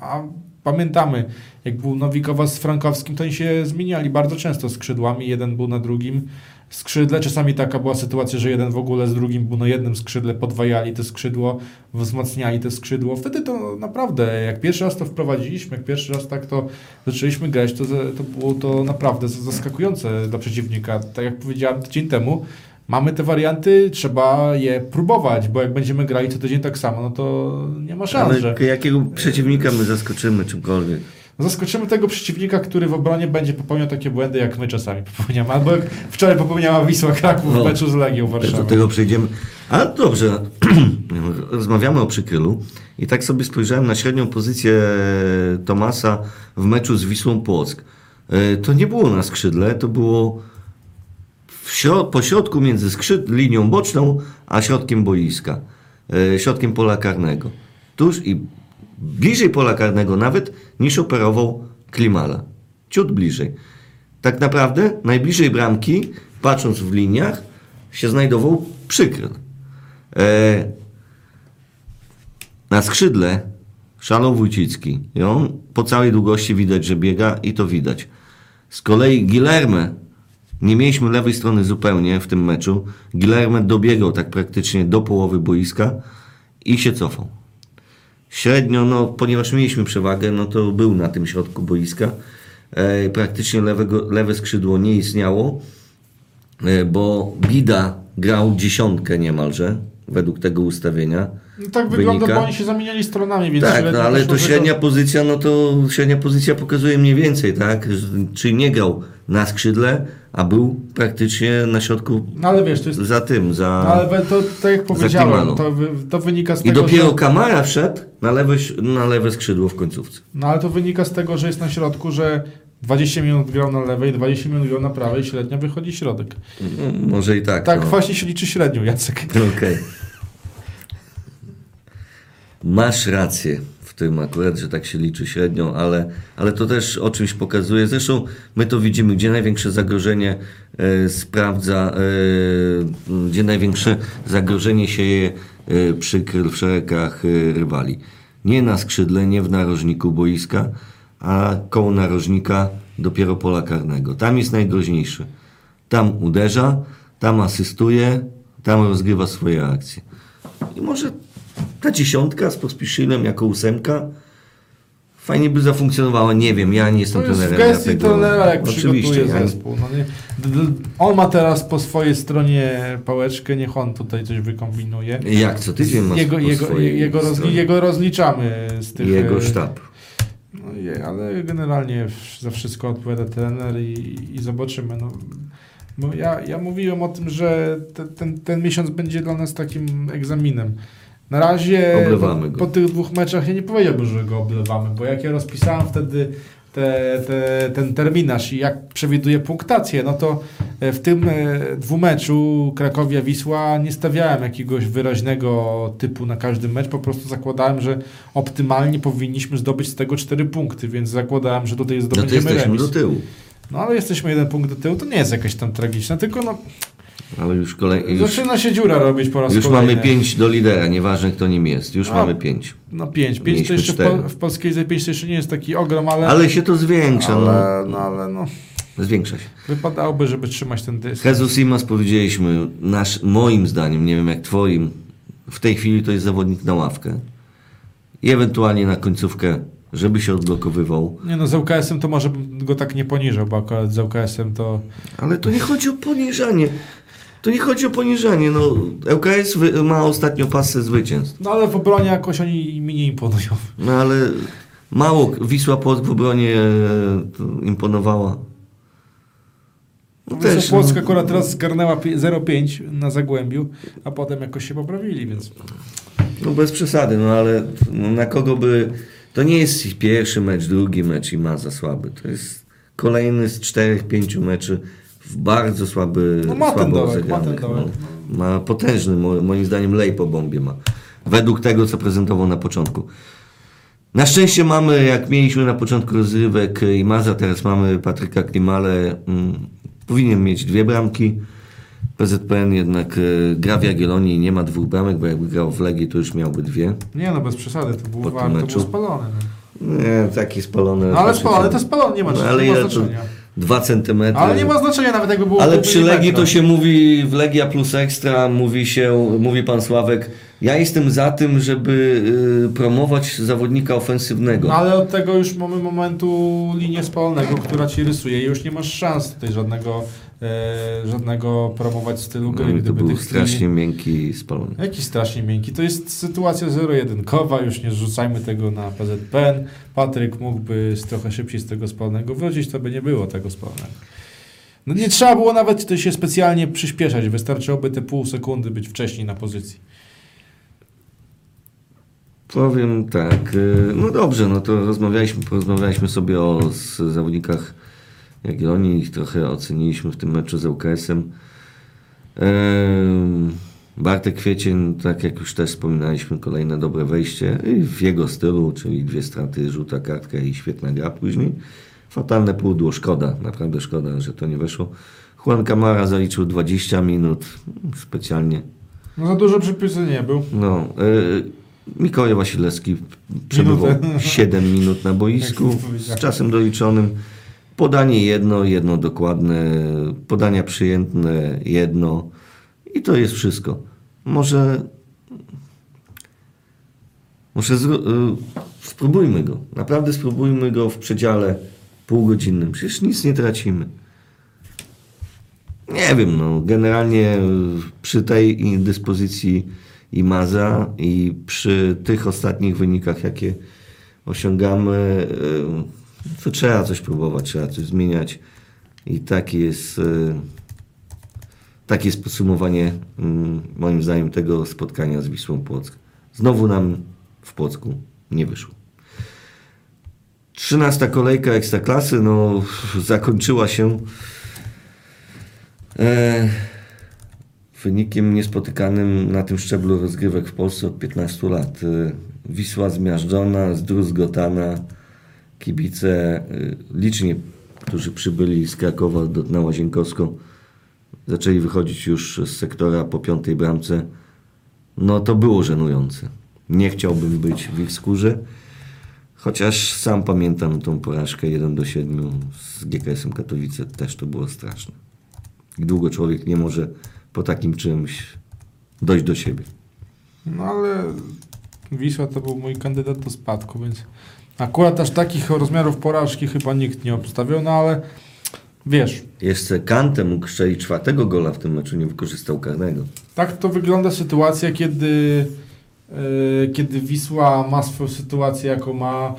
A pamiętamy, jak był Nowikowa z Frankowskim, to oni się zmieniali bardzo często skrzydłami, jeden był na drugim skrzydle. Czasami taka była sytuacja, że jeden w ogóle z drugim był na jednym skrzydle, podwajali te skrzydło, wzmacniali te skrzydło. Wtedy to naprawdę, jak pierwszy raz to wprowadziliśmy, jak pierwszy raz tak to zaczęliśmy grać, to, to było to naprawdę zaskakujące dla przeciwnika. Tak jak powiedziałem tydzień temu, mamy te warianty, trzeba je próbować, bo jak będziemy grali co tydzień tak samo, no to nie ma szans, że... Ale jakiego przeciwnika my zaskoczymy czymkolwiek? Zaskoczymy tego przeciwnika, który w obronie będzie popełniał takie błędy, jak my czasami popełniamy. Albo jak wczoraj popełniała Wisła Kraków w No. meczu z Legią Do Warszawa. tego przejdziemy. A dobrze, rozmawiamy o przykrylu i tak sobie spojrzałem na średnią pozycję Tomasa w meczu z Wisłą Płock. E, To nie było na skrzydle, to było w po środku między skrzyd, linią boczną a środkiem boiska, e, środkiem pola karnego. Tuż i bliżej pola karnego nawet niż operował Klimala. Ciut bliżej. Tak naprawdę najbliżej bramki, patrząc w liniach, się znajdował przykryl. E, na skrzydle szalał Wójcicki i on po całej długości widać, że biega i to widać. Z kolei Guilherme, nie mieliśmy lewej strony zupełnie w tym meczu, Guilherme dobiegał tak praktycznie do połowy boiska i się cofał. Średnio, no, ponieważ mieliśmy przewagę, no to był na tym środku boiska. e, praktycznie lewego, lewe skrzydło nie istniało, e, bo Bida grał dziesiątkę niemalże, według tego ustawienia. Tak wygląda, Wynika. bo oni się zamieniali stronami, więc Tak, no ale to średnia pozycja, no to średnia pozycja pokazuje mniej więcej, tak? Czyli nie grał na skrzydle, a był praktycznie na środku No ale wiesz, to jest... za tym, za... No, ale to, tak jak powiedziałem, to, to wynika z I tego, dopiero że... Kamara wszedł na lewe, na lewe skrzydło w końcówce. No ale to wynika z tego, że jest na środku, że 20 minut grał na lewej, 20 minut grał na prawej, średnio wychodzi środek. No, może i tak. Tak no. właśnie się liczy średnią, Jacek. Okej. Masz rację w tym akurat, że tak się liczy średnią, ale, ale to też o czymś pokazuje. Zresztą my to widzimy, gdzie największe zagrożenie e, sprawdza, e, gdzie największe zagrożenie sieje e, przykryl w szeregach rywali. Nie na skrzydle, nie w narożniku boiska, a koło narożnika dopiero pola karnego. Tam jest najgroźniejszy. Tam uderza, tam asystuje, tam rozgrywa swoje akcje. I może ta dziesiątka z Pospiszylem jako ósemka fajnie by zafunkcjonowała. Nie wiem, ja nie jestem w trenerem. gestii tego- trenera, jak Oczywiście, ja- zespół. No nie, on ma teraz po swojej stronie pałeczkę, niech on tutaj coś wykombinuje. Jak co tydzień ma Jego, jego, jego, rozli, jego rozliczamy z tych... Jego e, sztab. No, je, ale generalnie w- za wszystko odpowiada trener i, i zobaczymy. No, bo ja, ja mówiłem o tym, że te, ten, ten miesiąc będzie dla nas takim egzaminem. Na razie po, tych dwóch meczach ja nie powiedziałbym, że go oblewamy, bo jak ja rozpisałem wtedy te, te, ten terminarz i jak przewiduję punktację, no to e, w tym e, dwumeczu Krakowia-Wisła nie stawiałem jakiegoś wyraźnego typu na każdy mecz, po prostu zakładałem, że optymalnie powinniśmy zdobyć z tego cztery punkty, więc zakładałem, że tutaj No to zdobędziemy jesteśmy remis. do tyłu. No ale jesteśmy jeden punkt do tyłu, to nie jest jakieś tam tragiczne, tylko no, Ale już kolej, już, zaczyna się dziura robić po raz już kolejny. mamy pięć do lidera, nieważne kto nim jest. Już A, mamy pięć. No pięć, pięć to Mieliśmy jeszcze po, w polskiej lidze pięć to jeszcze nie jest taki ogrom, ale, Ale się to zwiększa. ale, no, ale no, No. Zwiększa się. wypadałoby, żeby trzymać ten dysk. Jesus Simas powiedzieliśmy, nasz, moim zdaniem, nie wiem jak twoim, w tej chwili to jest zawodnik na ławkę. I ewentualnie na końcówkę, żeby się odblokowywał. Nie no, z ŁKS-em to może bym go tak nie poniżał, bo akurat z ŁKS-em to... Ale to nie chodzi o poniżanie. To nie chodzi o poniżanie. No, ŁKS ma ostatnio pasę zwycięstw. No ale w obronie jakoś oni mi nie imponują. No ale mało Wisła Płock w obronie e, imponowała. No Wisła też, Płock no. akurat teraz zgarnęła pi- 0,5 na Zagłębiu, a potem jakoś się poprawili, więc... No bez przesady, no ale no, na kogo by... To nie jest ich pierwszy mecz, drugi mecz i ma za słaby. To jest kolejny z czterech, pięciu meczy w bardzo słaby, No ma ten dołek, ma ten dołek. No, ma potężny, mo- moim zdaniem, lej po bombie ma. Według tego, co prezentował na początku. Na szczęście mamy, jak mieliśmy na początku rozrywek i Maza, teraz mamy Patryka Klimale. Mm, powinien mieć dwie bramki. PZPN jednak e, gra w Jagiellonii i nie ma dwóch bramek, bo jakby grał w Legii, to już miałby dwie. Nie no, bez przesady, to było, war, to było spalone. No, Nie, taki spalony. no ale spalone to spalone, nie ma, No, nie ale ma ile to? Znaczenia. Dwa centymetry. Ale nie ma znaczenia nawet jakby było Ale przy Legii to się mówi w Legia plus Ekstra, mówi się, mówi pan Sławek, ja jestem za tym, żeby y, promować zawodnika ofensywnego. No ale od tego już mamy momentu linię spalonego, która ci rysuje i już nie masz szans tutaj żadnego, e, żadnego promować stylu gry. No i to gdyby był strasznie miękki spalony. Jaki strasznie miękki. To jest sytuacja zero-jedynkowa, już nie zrzucajmy tego na PZPN. Patryk mógłby trochę szybciej z tego spalonego wrócić, to by nie było tego spalonego. No nie trzeba było nawet się specjalnie przyspieszać, wystarczyłoby te pół sekundy być wcześniej na pozycji. Powiem tak, y, no dobrze, no to rozmawialiśmy, porozmawialiśmy sobie o zawodnikach Jagiellonii, ich trochę oceniliśmy w tym meczu z ŁKS-em. Ehm, Bartek Kwiecień, tak jak już też wspominaliśmy, kolejne dobre wejście w jego stylu, czyli dwie straty, żółta kartka i świetna gra później. Fatalne pudło, szkoda, naprawdę szkoda, że to nie weszło. Juan Camara zaliczył 20 minut, specjalnie No za dużo przypisy nie był. no, y, Mikołaj Wasilewski przebywał Minutę. 7 minut na boisku z czasem doliczonym. Podanie jedno, jedno dokładne, podania przyjętne jedno i to jest wszystko. Może może y, spróbujmy go, naprawdę spróbujmy go w przedziale półgodzinnym. Przecież nic nie tracimy. Nie wiem, no, generalnie przy tej dyspozycji i Maza i przy tych ostatnich wynikach, jakie osiągamy, to trzeba coś próbować, trzeba coś zmieniać i taki jest, takie jest podsumowanie moim zdaniem tego spotkania z Wisłą Płock. Znowu nam w Płocku nie wyszło. Trzynasta kolejka Ekstraklasy no, zakończyła się e, wynikiem niespotykanym na tym szczeblu rozgrywek w Polsce od 15 lat. E, Wisła zmiażdżona, zdruzgotana, kibice e, liczni, którzy przybyli z Krakowa do, na Łazienkowską, zaczęli wychodzić już z sektora po piątej bramce. No to było żenujące. Nie chciałbym być w ich skórze. Chociaż sam pamiętam tą porażkę 1 do 7 z GKS-em Katowice, też to było straszne. Długo człowiek nie może po takim czymś dojść do siebie. No ale Wisła to był mój kandydat do spadku, więc akurat aż takich rozmiarów porażki chyba nikt nie obstawiał, no ale wiesz. Jeszcze Kante mógł strzelić czwartego gola w tym meczu, nie wykorzystał karnego. Tak to wygląda sytuacja, kiedy E, kiedy Wisła ma swoją sytuację, jaką ma,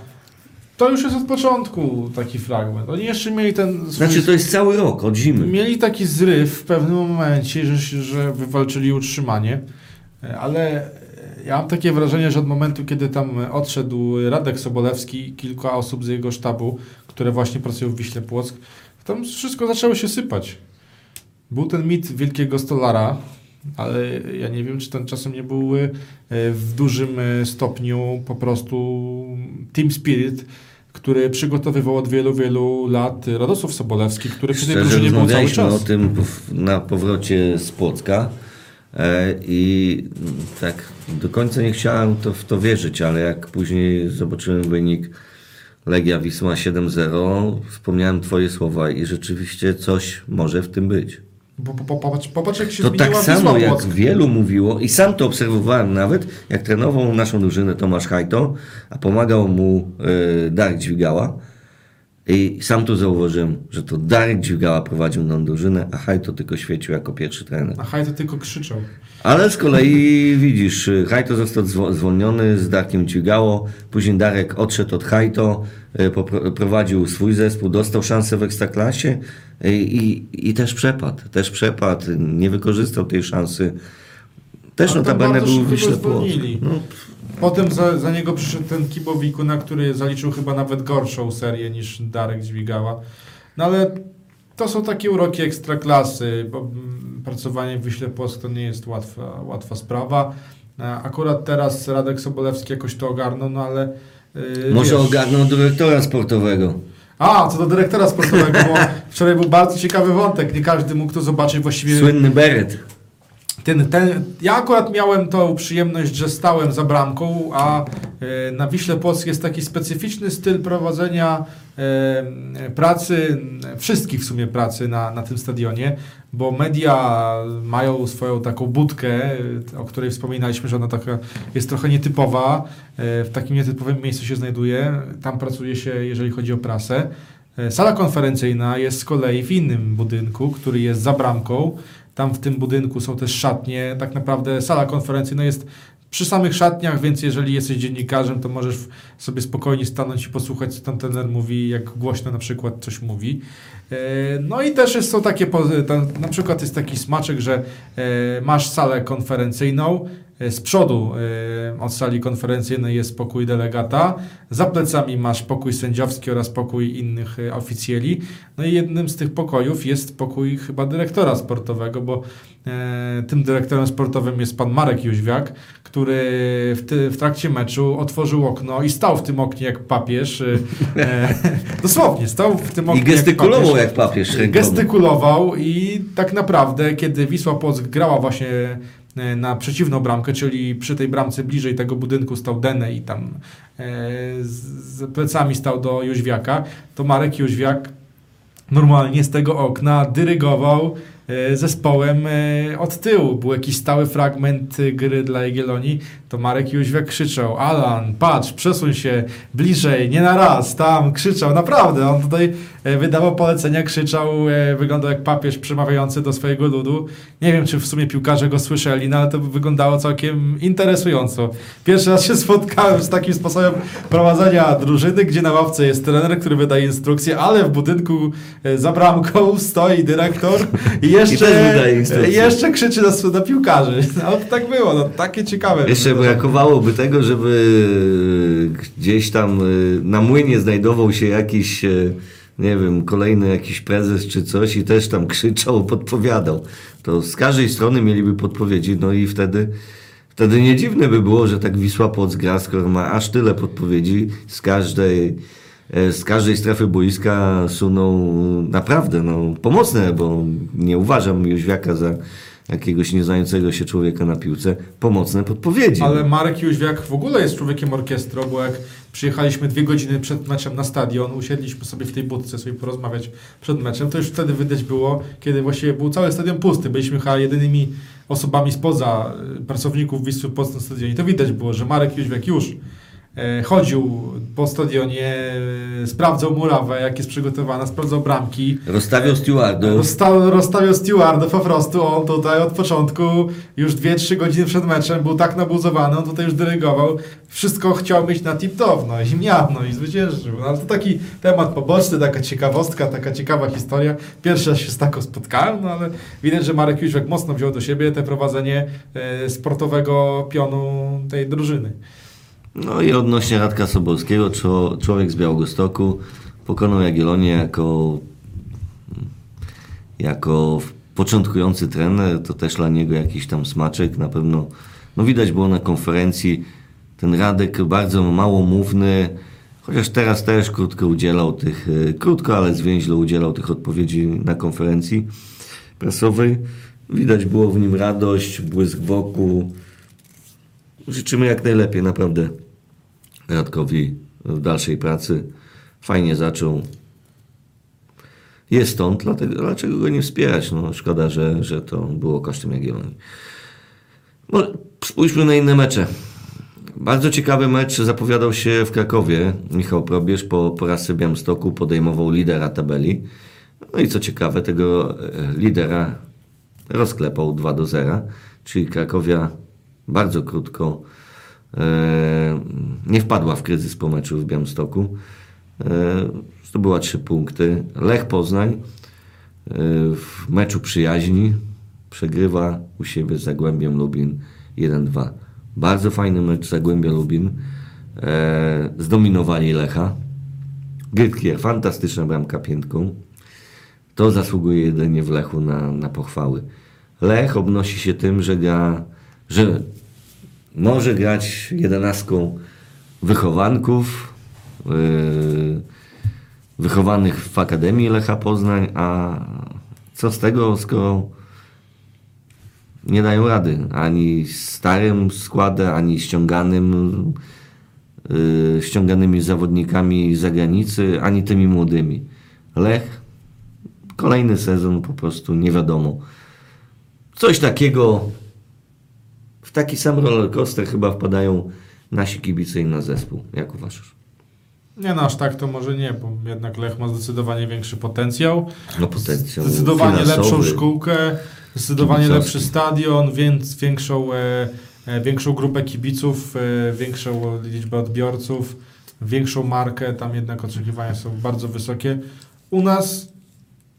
to już jest od początku taki fragment. Oni jeszcze mieli ten... Swój... Znaczy to jest cały rok, od zimy. Mieli taki zryw w pewnym momencie, że, że wywalczyli utrzymanie, e, ale ja mam takie wrażenie, że od momentu, kiedy tam odszedł Radek Sobolewski i kilka osób z jego sztabu, które właśnie pracują w Wiśle Płock, tam wszystko zaczęło się sypać. Był ten mit wielkiego stolara, ale ja nie wiem, czy ten czasem nie był e, w dużym e, stopniu po prostu team spirit, który przygotowywał od wielu, wielu lat Radosław Sobolewski, który przy tej drużynie był cały czas. o tym na powrocie z Płocka i tak do końca nie chciałem to, w to wierzyć, ale jak później zobaczyłem wynik Legia Wisła 7-0, wspomniałem twoje słowa i rzeczywiście coś może w tym być. Bo, bo, popatrz, popatrz, jak się To tak samo jak wielu mówiło, i sam to obserwowałem nawet, jak trenował naszą drużynę Tomasz Hajto, a pomagał mu y, Darek Dźwigała. I sam tu zauważyłem, że to Darek Dźwigała prowadził tą drużynę, a Hajto tylko świecił jako pierwszy trener. A Hajto tylko krzyczał. Ale z kolei widzisz, Hajto został zwolniony z Darkiem Dźwigało, później Darek odszedł od Hajto, y, prowadził swój zespół, dostał szansę w Ekstraklasie i, i, i też przepadł, też przepadł, nie wykorzystał tej szansy. Też notabene był Wiśle no. Potem za, za niego przyszedł ten Kibowiku, na który zaliczył chyba nawet gorszą serię niż Darek Dźwigała. No ale to są takie uroki ekstraklasy, bo mm, pracowanie w Wiśle Płock to nie jest łatwa, łatwa sprawa. Akurat teraz Radek Sobolewski jakoś to ogarnął, no ale... Yy, Może wiesz, ogarnął dyrektora sportowego. A, co do dyrektora sportowego, bo wczoraj był bardzo ciekawy wątek. Nie każdy mógł to zobaczyć właściwie. Słynny beret. Ten, ten, ja akurat miałem tą przyjemność, że stałem za bramką, a e, na Wiśle Płock jest taki specyficzny styl prowadzenia e, pracy, wszystkich w sumie pracy na, na tym stadionie, bo media mają swoją taką budkę, o której wspominaliśmy, że ona taka jest trochę nietypowa, e, w takim nietypowym miejscu się znajduje, tam pracuje się, jeżeli chodzi o prasę. E, sala konferencyjna jest z kolei w innym budynku, który jest za bramką, tam w tym budynku są też szatnie. Tak naprawdę sala konferencyjna jest przy samych szatniach, więc jeżeli jesteś dziennikarzem, to możesz sobie spokojnie stanąć i posłuchać, co tam trener mówi, jak głośno na przykład coś mówi. E, no i też są takie, na przykład jest taki smaczek, że e, masz salę konferencyjną, z przodu e, od sali konferencyjnej jest pokój delegata, za plecami masz pokój sędziowski oraz pokój innych e, oficjeli. No i jednym z tych pokojów jest pokój chyba dyrektora sportowego, bo tym dyrektorem sportowym jest pan Marek Jóźwiak, który w, ty, w trakcie meczu otworzył okno i stał w tym oknie jak papież. E, dosłownie, stał w tym oknie I gestykulował jak papież. Jak papież gestykulował i tak naprawdę, kiedy Wisła Płock grała właśnie E, na przeciwną bramkę, czyli przy tej bramce bliżej tego budynku stał Dene i tam e, z plecami stał do Jóźwiaka, to Marek Jóźwiak normalnie z tego okna dyrygował e, zespołem e, od tyłu. Był jakiś stały fragment e, gry dla Jagiellonii, to Marek Jóźwiak krzyczał Alan, patrz, przesuń się bliżej, nie na raz, tam, krzyczał, naprawdę, on tutaj e, wydawał polecenia, krzyczał, e, wyglądał jak papież przemawiający do swojego ludu. Nie wiem, czy w sumie piłkarze go słyszeli, no ale to wyglądało całkiem interesująco. Pierwszy raz się spotkałem z takim sposobem prowadzenia drużyny, gdzie na ławce jest trener, który wydaje instrukcje, ale w budynku e, za bramką stoi dyrektor i jeszcze, instrukcje. jeszcze krzyczy na, na piłkarzy. No tak było, no takie ciekawe. Jeszcze brakowałoby tego, żeby gdzieś tam y, na młynie znajdował się jakiś, y, nie wiem, kolejny jakiś prezes czy coś i też tam krzyczał, podpowiadał. To z każdej strony mieliby podpowiedzi, no i wtedy, wtedy nie dziwne by było, że tak Wisła Płock gra, skoro ma aż tyle podpowiedzi z każdej, e, z każdej strefy boiska suną naprawdę no, pomocne, bo nie uważam Jóźwiaka za jakiegoś nieznającego się człowieka na piłce, pomocne podpowiedzi. Ale Marek Jóźwiak w ogóle jest człowiekiem orkiestro, bo jak przyjechaliśmy dwie godziny przed meczem na stadion, usiedliśmy sobie w tej budce sobie porozmawiać przed meczem, to już wtedy widać było, kiedy właściwie był cały stadion pusty. Byliśmy chyba jedynymi osobami spoza y, pracowników Wisły Płock na stadionie. To widać było, że Marek Jóźwiak już chodził po stadionie, e, sprawdzał murawę, jak jest przygotowana, sprawdzał bramki. Rozstawiał stewardów. Rozsta- rozstawiał stewardów po prostu, on tutaj od początku, już 2-3 godziny przed meczem, był tak nabuzowany, on tutaj już dyrygował, wszystko chciał mieć na tip-top, no i miał, no i zwyciężył. No ale to taki temat poboczny, taka ciekawostka, taka ciekawa historia. Pierwszy raz się z taką spotkałem, no ale widać, że Marek Jóźwiak mocno wziął do siebie te prowadzenie e, sportowego pionu tej drużyny. No i odnośnie Radka Sobolskiego, człowiek z Białegostoku pokonał Jagiellonię jako, jako początkujący trener, to też dla niego jakiś tam smaczek, na pewno, no widać było na konferencji, ten Radek bardzo małomówny, chociaż teraz też krótko udzielał tych, e, krótko, ale zwięźle udzielał tych odpowiedzi na konferencji prasowej. Widać było w nim radość, błysk wokół, Życzymy jak najlepiej, naprawdę. Radkowi w dalszej pracy. Fajnie zaczął. Jest stąd, dlatego, dlaczego go nie wspierać? No, szkoda, że, że to było kosztem Jagiellonii. No, spójrzmy na inne mecze. Bardzo ciekawy mecz zapowiadał się w Krakowie. Michał Probierz po porażce Białymstoku podejmował lidera tabeli. No i co ciekawe, tego e, lidera rozklepał 2 do 0, czyli Krakowia bardzo krótko nie wpadła w kryzys po meczu w Białymstoku. E, zdobyła trzy punkty. Lech Poznań e, w meczu przyjaźni przegrywa u siebie z Zagłębiem Lubin 1-2. Bardzo fajny mecz Zagłębia Lubin. E, zdominowali Lecha. Gytkier, fantastyczna bramka piętką. To zasługuje jedynie w Lechu na, na pochwały. Lech obnosi się tym, że gra, że może grać jedenastką wychowanków, yy, wychowanych w Akademii Lecha Poznań, a co z tego, skoro nie dają rady ani starym składem, ani ściąganym, yy, ściąganymi zawodnikami z zagranicy, ani tymi młodymi. Lech, kolejny sezon po prostu nie wiadomo. Coś takiego, taki sam rollercoaster chyba wpadają nasi kibice i na zespół. Jak uważasz? Nie no, aż tak to może nie, bo jednak Lech ma zdecydowanie większy potencjał. No potencjał Zdecydowanie lepszą szkółkę, zdecydowanie lepszy stadion, więc większą, e, e, większą grupę kibiców, e, większą liczbę odbiorców, większą markę. Tam jednak oczekiwania są bardzo wysokie. U nas,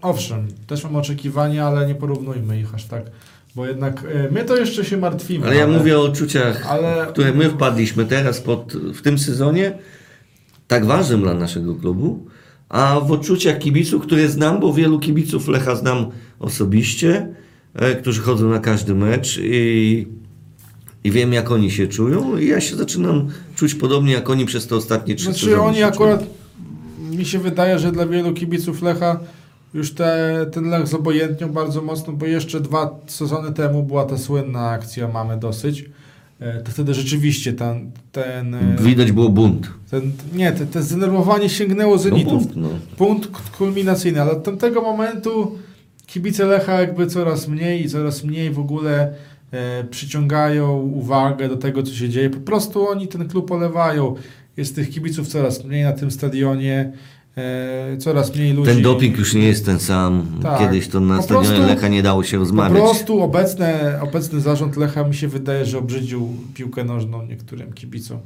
owszem, też mam oczekiwania, ale nie porównujmy ich aż tak, bo jednak e, my to jeszcze się martwimy. Ale ja mówię o odczuciach, ale- w które my wpadliśmy teraz pod, w tym sezonie, tak ważnym dla naszego klubu, a w odczuciach kibiców, które znam, bo wielu kibiców Lecha znam osobiście, e, którzy chodzą na każdy mecz i, i wiem, jak oni się czują i ja się zaczynam czuć podobnie, jak oni przez te ostatnie trzy Znaczy sezony oni się akurat, mi się wydaje, że dla wielu kibiców Lecha już te, ten Lech zobojętniał bardzo mocno, bo jeszcze dwa sezony temu była ta słynna akcja Mamy Dosyć. E, To wtedy rzeczywiście ten, ten, e. Widać było bunt. ten nie, te, te zdenerwowanie sięgnęło No zenitu. bunt, no. Punkt kulminacyjny, ale od tamtego momentu kibice Lecha jakby coraz mniej i coraz mniej w ogóle e, przyciągają uwagę do tego, co się dzieje. Po prostu oni ten klub olewają. Jest tych kibiców coraz mniej na tym stadionie. E, coraz mniej ludzi. Ten doping już nie jest ten sam. Tak. Kiedyś to na Po stadionie prostu- Lecha nie dało się Po rozmawiać. prostu obecne, obecny zarząd Lecha mi się wydaje, że obrzydził piłkę nożną niektórym kibicom.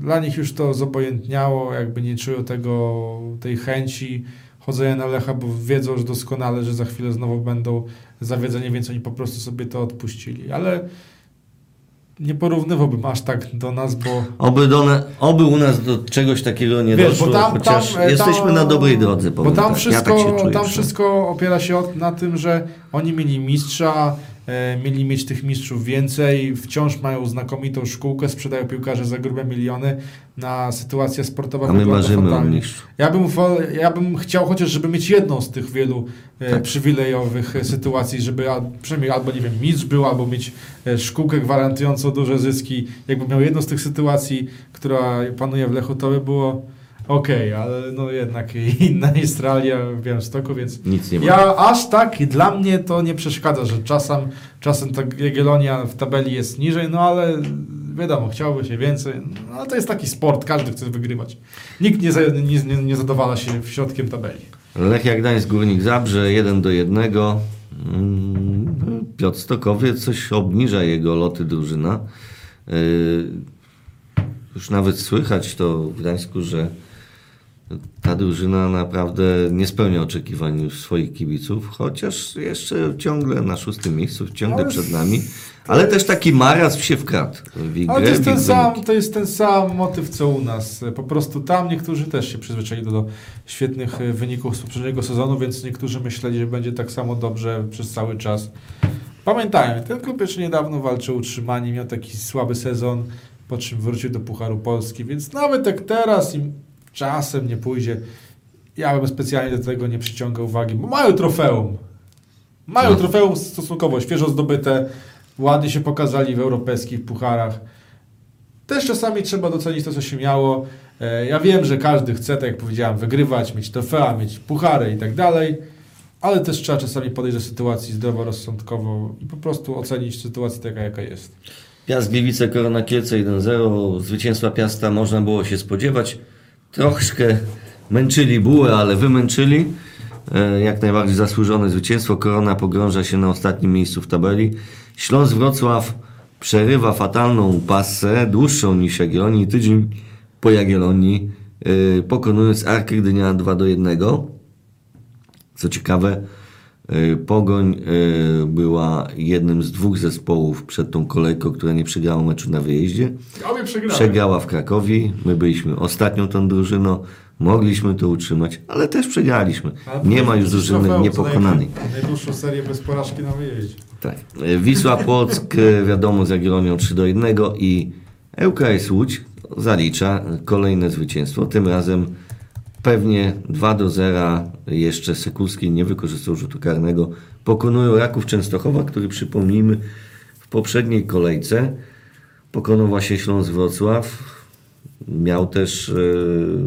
Dla nich już to zobojętniało, jakby nie czują tego, tej chęci chodzenia na Lecha, bo wiedzą już doskonale, że za chwilę znowu będą zawiedzeni, więc oni po prostu sobie to odpuścili. Ale nie porównywałbym aż tak do nas, bo Oby, do na, oby u nas do czegoś takiego nie Wiesz, doszło, bo tam, tam, chociaż e, jesteśmy tam, na dobrej drodze. Bo tam, tak. wszystko, ja tak czuję. tam wszystko opiera się na tym, że oni mieli mistrza, mieli mieć tych mistrzów więcej, wciąż mają znakomitą szkółkę, sprzedają piłkarze za grube miliony, na sytuacja sportowa A my marzymy o mistrzu. Ja bym, ja bym chciał chociaż, żeby mieć jedną z tych wielu e, Tak. przywilejowych e, sytuacji, żeby przynajmniej albo, nie wiem, mistrz był, albo mieć e, szkółkę gwarantującą duże zyski. Jakbym miał jedną z tych sytuacji, która panuje w Lechu, to by było okej, ale no jednak inna jest realia w Białymstoku, więc Nic nie ma. ja aż tak, dla mnie to nie przeszkadza, że czasem, czasem ta Jagiellonia w tabeli jest niżej, no ale wiadomo, chciałoby się więcej, no ale to jest taki sport, każdy chce wygrywać. Nikt nie, za, nie, nie, zadowala się w środkiem tabeli. Lechia Gdańsk, Górnik Zabrze, 1 do 1. Mm, Piotr Stokowiec coś obniża jego loty drużyna. Yy, Już nawet słychać to w Gdańsku, że ta drużyna naprawdę nie spełnia oczekiwań już swoich kibiców, chociaż jeszcze ciągle na szóstym miejscu, ciągle Ale przed nami. Ale też taki marazm się wkradł w Ale to jest, ten sam, to jest ten sam motyw, co u nas. Po prostu tam niektórzy też się przyzwyczaili do, do świetnych e, wyników z poprzedniego sezonu, więc niektórzy myśleli, że będzie tak samo dobrze przez cały czas. Pamiętajmy, ten klub jeszcze niedawno walczył o utrzymanie, miał taki słaby sezon, po czym wrócił do Pucharu Polski, więc nawet jak teraz im czasem nie pójdzie, ja bym specjalnie do tego nie przyciągał uwagi, bo mają trofeum. Mają No. trofeum stosunkowo świeżo zdobyte, ładnie się pokazali w europejskich pucharach. Też czasami trzeba docenić to, co się miało. E, Ja wiem, że każdy chce, tak jak powiedziałem, wygrywać, mieć trofea, mieć puchary i tak dalej, ale też trzeba czasami podejść do sytuacji zdroworozsądkowo i po prostu ocenić sytuację taka, jaka jest. Piast Gliwice, Korona Kielce 1-0. Zwycięstwa Piasta można było się spodziewać. Troszkę męczyli bułę, ale wymęczyli. E, Jak najbardziej zasłużone zwycięstwo. Korona pogrąża się na ostatnim miejscu w tabeli. Śląsk Wrocław przerywa fatalną pasę, dłuższą niż Jagiellonii. Tydzień po Jagiellonii, e, pokonując Arkę Gdynia 2 do 1. Co ciekawe, Pogoń y, była jednym z dwóch zespołów przed tą kolejką, która nie przegrała meczu na wyjeździe. Przegrała w Krakowie, my byliśmy ostatnią tą drużyną, mogliśmy to utrzymać, ale też przegraliśmy. Nie ma już drużyny niepokonanej. Najdłuższą serię bez porażki na wyjeździe. Tak. Y, Wisła Płock, wiadomo, z Jagiellonią 3 do 1 i ŁKS Łódź zalicza kolejne zwycięstwo. Tym razem pewnie 2 do 0. Jeszcze Sekulski nie wykorzystał rzutu karnego. Pokonują Raków Częstochowa, który przypomnijmy w poprzedniej kolejce pokonał właśnie Śląsk Wrocław. Miał też y,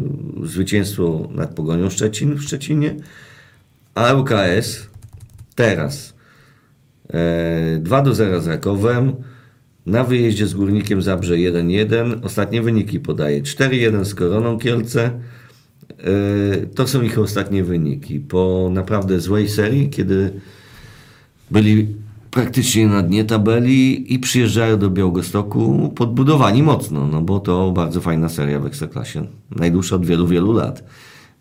zwycięstwo nad Pogonią Szczecin w Szczecinie. A ŁKS teraz E, 2 do 0 z Rakowem. Na wyjeździe z Górnikiem Zabrze 1-1. Ostatnie wyniki podaje 4-1 z Koroną Kielce. E, To są ich ostatnie wyniki. Po naprawdę złej serii, kiedy byli praktycznie na dnie tabeli i przyjeżdżają do Białegostoku podbudowani mocno, no bo to bardzo fajna seria w Ekstraklasie. Najdłuższa od wielu, wielu lat.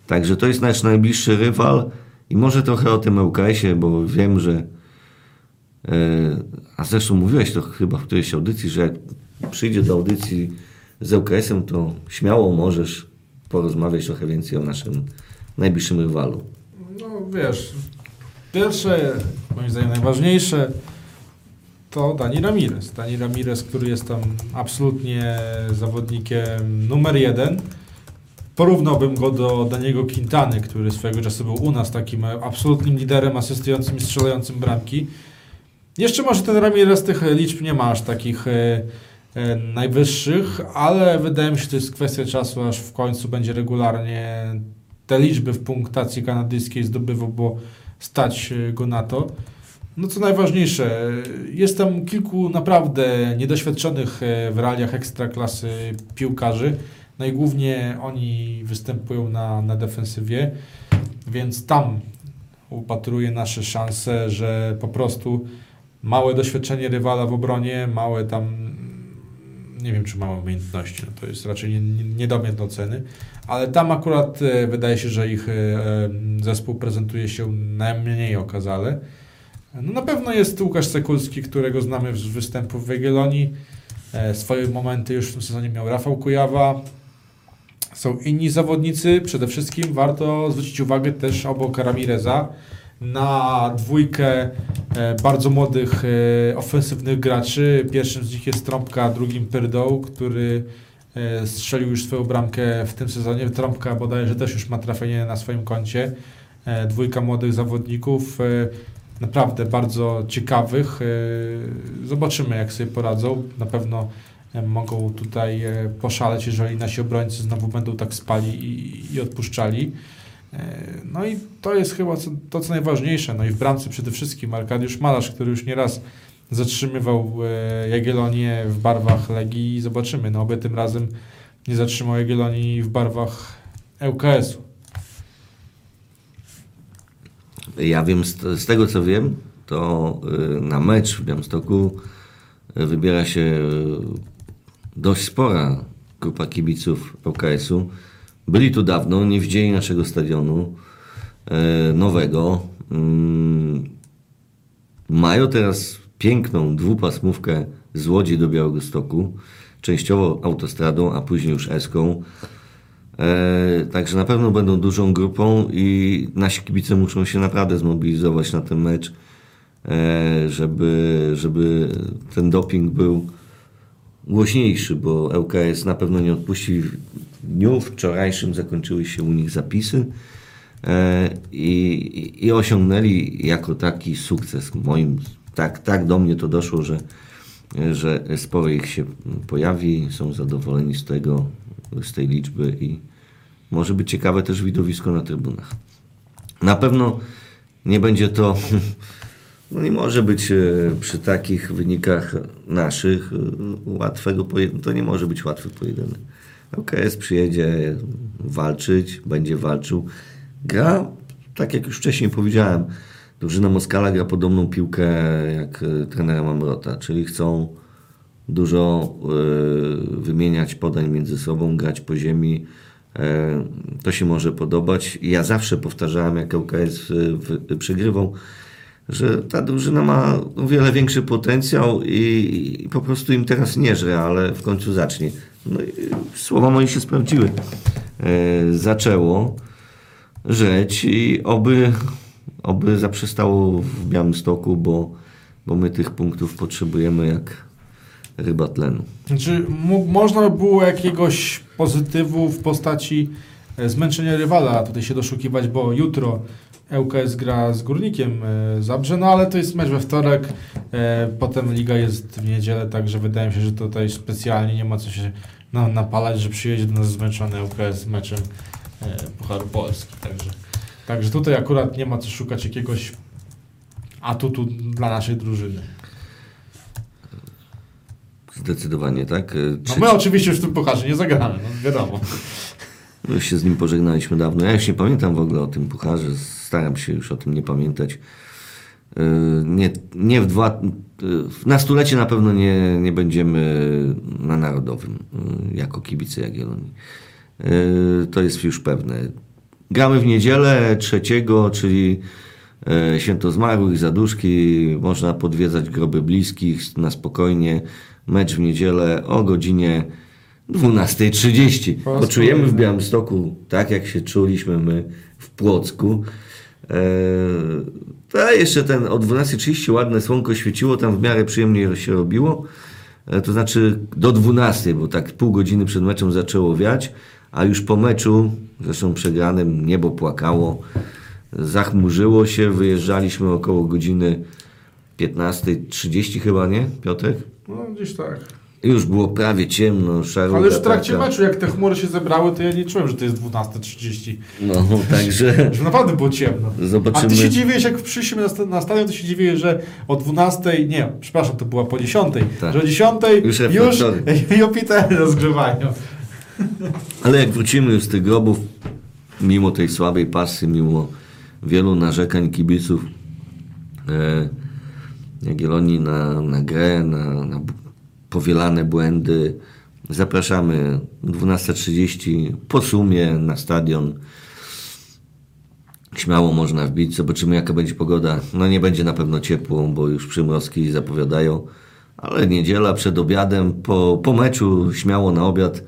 Także to jest nasz najbliższy rywal i może trochę o tym ŁKS-ie, bo wiem, że E, A zresztą mówiłeś to chyba w którejś audycji, że jak przyjdzie do audycji z ŁKS-em, to śmiało możesz porozmawiać trochę więcej o naszym najbliższym rywalu. No wiesz, pierwsze, moim zdaniem najważniejsze, to Dani Ramirez. Dani Ramirez, który jest tam absolutnie zawodnikiem numer jeden. Porównałbym go do Daniego Quintany, który swojego czasu był u nas takim absolutnym liderem, asystującym i strzelającym bramki. Jeszcze może ten Ramirez tych liczb nie ma aż takich e, najwyższych, ale wydaje mi się, że to jest kwestia czasu, aż w końcu będzie regularnie te liczby w punktacji kanadyjskiej zdobywał, bo stać e, go na to. No co najważniejsze, jest tam kilku naprawdę niedoświadczonych e, w realiach ekstraklasy piłkarzy. No i głównie oni występują na, na defensywie, więc tam upatruję nasze szanse, że po prostu małe doświadczenie rywala w obronie, małe tam, nie wiem czy małe umiejętności, no to jest raczej nie, nie, do oceny, ale tam akurat e, wydaje się, że ich e, e, zespół prezentuje się najmniej okazale. No na pewno jest Łukasz Sekulski, którego znamy z występów w Jagiellonii. E, Swoje momenty już w tym sezonie miał Rafał Kujawa. Są inni zawodnicy. Przede wszystkim warto zwrócić uwagę też obok Ramireza na dwójkę e, bardzo młodych, e, ofensywnych graczy. Pierwszym z nich jest Trąbka, drugim Pyrdoł, który e, strzelił już swoją bramkę w tym sezonie. Trąbka bodajże też już ma trafienie na swoim koncie. Dwójka młodych zawodników, naprawdę bardzo ciekawych. Zobaczymy, jak sobie poradzą. Na pewno mogą tutaj poszaleć, jeżeli nasi obrońcy znowu będą tak spali i, i odpuszczali. E, No i to jest chyba co, to, co najważniejsze. No i w bramce przede wszystkim Arkadiusz Malarz, który już nieraz zatrzymywał e, Jagiellonię w barwach Legii zobaczymy. No oby tym razem nie zatrzymał Jagiellonii w barwach ŁKS-u. Ja wiem, z, tego co wiem, to y, na mecz w Białymstoku wybiera się dość spora grupa kibiców OKS-u. Byli tu dawno, nie widzieli naszego stadionu y, nowego. Mm, Mają teraz piękną dwupasmówkę z Łodzi do Białegostoku, częściowo autostradą, a później już eską. E, także na pewno będą dużą grupą i nasi kibice muszą się naprawdę zmobilizować na ten mecz, e, żeby, żeby ten doping był głośniejszy, bo ŁKS na pewno nie odpuści. W dniu wczorajszym zakończyły się u nich zapisy e, i, i osiągnęli jako taki sukces. Moim, tak, tak do mnie to doszło, że, że sporo ich się pojawi, są zadowoleni z tego, z tej liczby i może być ciekawe też widowisko na trybunach. Na pewno nie będzie to, no nie może być e, przy takich wynikach naszych e, łatwego pojedynku, to nie może być łatwy pojedynek. OKS przyjedzie walczyć, będzie walczył. Gra, tak jak już wcześniej powiedziałem, drużyna Moskala gra podobną piłkę jak e, trenera Mamrota, czyli chcą dużo e, wymieniać podań między sobą, grać po ziemi. E, To się może podobać. Ja zawsze powtarzałem, jak w- w- przegrywał, że ta drużyna ma o wiele większy potencjał i, i po prostu im teraz nie żre, ale w końcu zacznie. No i słowa moje się sprawdziły. E, Zaczęło żreć i oby, oby zaprzestało w Białymstoku, bo, bo my tych punktów potrzebujemy jak ryba tlenu. Czy można by było jakiegoś pozytywu w postaci e, zmęczenia rywala tutaj się doszukiwać, bo jutro ŁKS gra z Górnikiem e, Zabrze, no ale to jest mecz we wtorek, e, potem liga jest w niedzielę, także wydaje mi się, że tutaj specjalnie nie ma co się na, napalać, że przyjedzie do nas zmęczony ŁKS z meczem e, Pucharu Polski, także, także tutaj akurat nie ma co szukać jakiegoś atutu dla naszej drużyny. Zdecydowanie, tak? E, No Czy- my oczywiście już w tym pucharze nie zagramy, no wiadomo. Już się z nim pożegnaliśmy dawno. Ja już nie pamiętam w ogóle o tym pucharze. Staram się już o tym nie pamiętać. Yy, Nie, nie w dwa... yy, Na stulecie na pewno nie, nie będziemy na Narodowym yy, jako kibice Jagiellonii. To jest już pewne. Gramy w niedzielę trzeciego, czyli Święto Zmarłych, Zaduszki. Można podwiedzać groby bliskich na spokojnie. Mecz w niedzielę o godzinie 12.30. Po raz Poczujemy w. Białymstoku tak, jak się czuliśmy my w Płocku. Eee, a jeszcze ten o 12.30 ładne słonko świeciło, tam w miarę przyjemnie się robiło. E, to znaczy do 12, bo tak pół godziny przed meczem zaczęło wiać, a już po meczu, zresztą przegranym, niebo płakało, zachmurzyło się, wyjeżdżaliśmy około godziny 15.30 chyba, nie, Piotrek? No gdzieś tak. Już było prawie ciemno, szaruga. Ale już w trakcie taka. meczu, jak te chmury się zebrały, to ja nie czułem, że to jest 12.30. No, także Że naprawdę było ciemno. Zobaczymy. A ty się dziwisz, jak przyszliśmy na, na stadion, to się dziwisz, że o 12, nie, przepraszam, to była po 10, Tak. że o 10 Już już. Jupitery rozgrzewają. Ale jak wrócimy już z tych grobów, mimo tej słabej pasy, mimo wielu narzekań kibiców e, Jagiellonii na, na grę, na, na powielane błędy, zapraszamy 12.30 po sumie na stadion. Śmiało można wbić, zobaczymy jaka będzie pogoda. No nie będzie na pewno ciepło, bo już przymrozki zapowiadają, ale niedziela przed obiadem, po, po meczu śmiało na obiad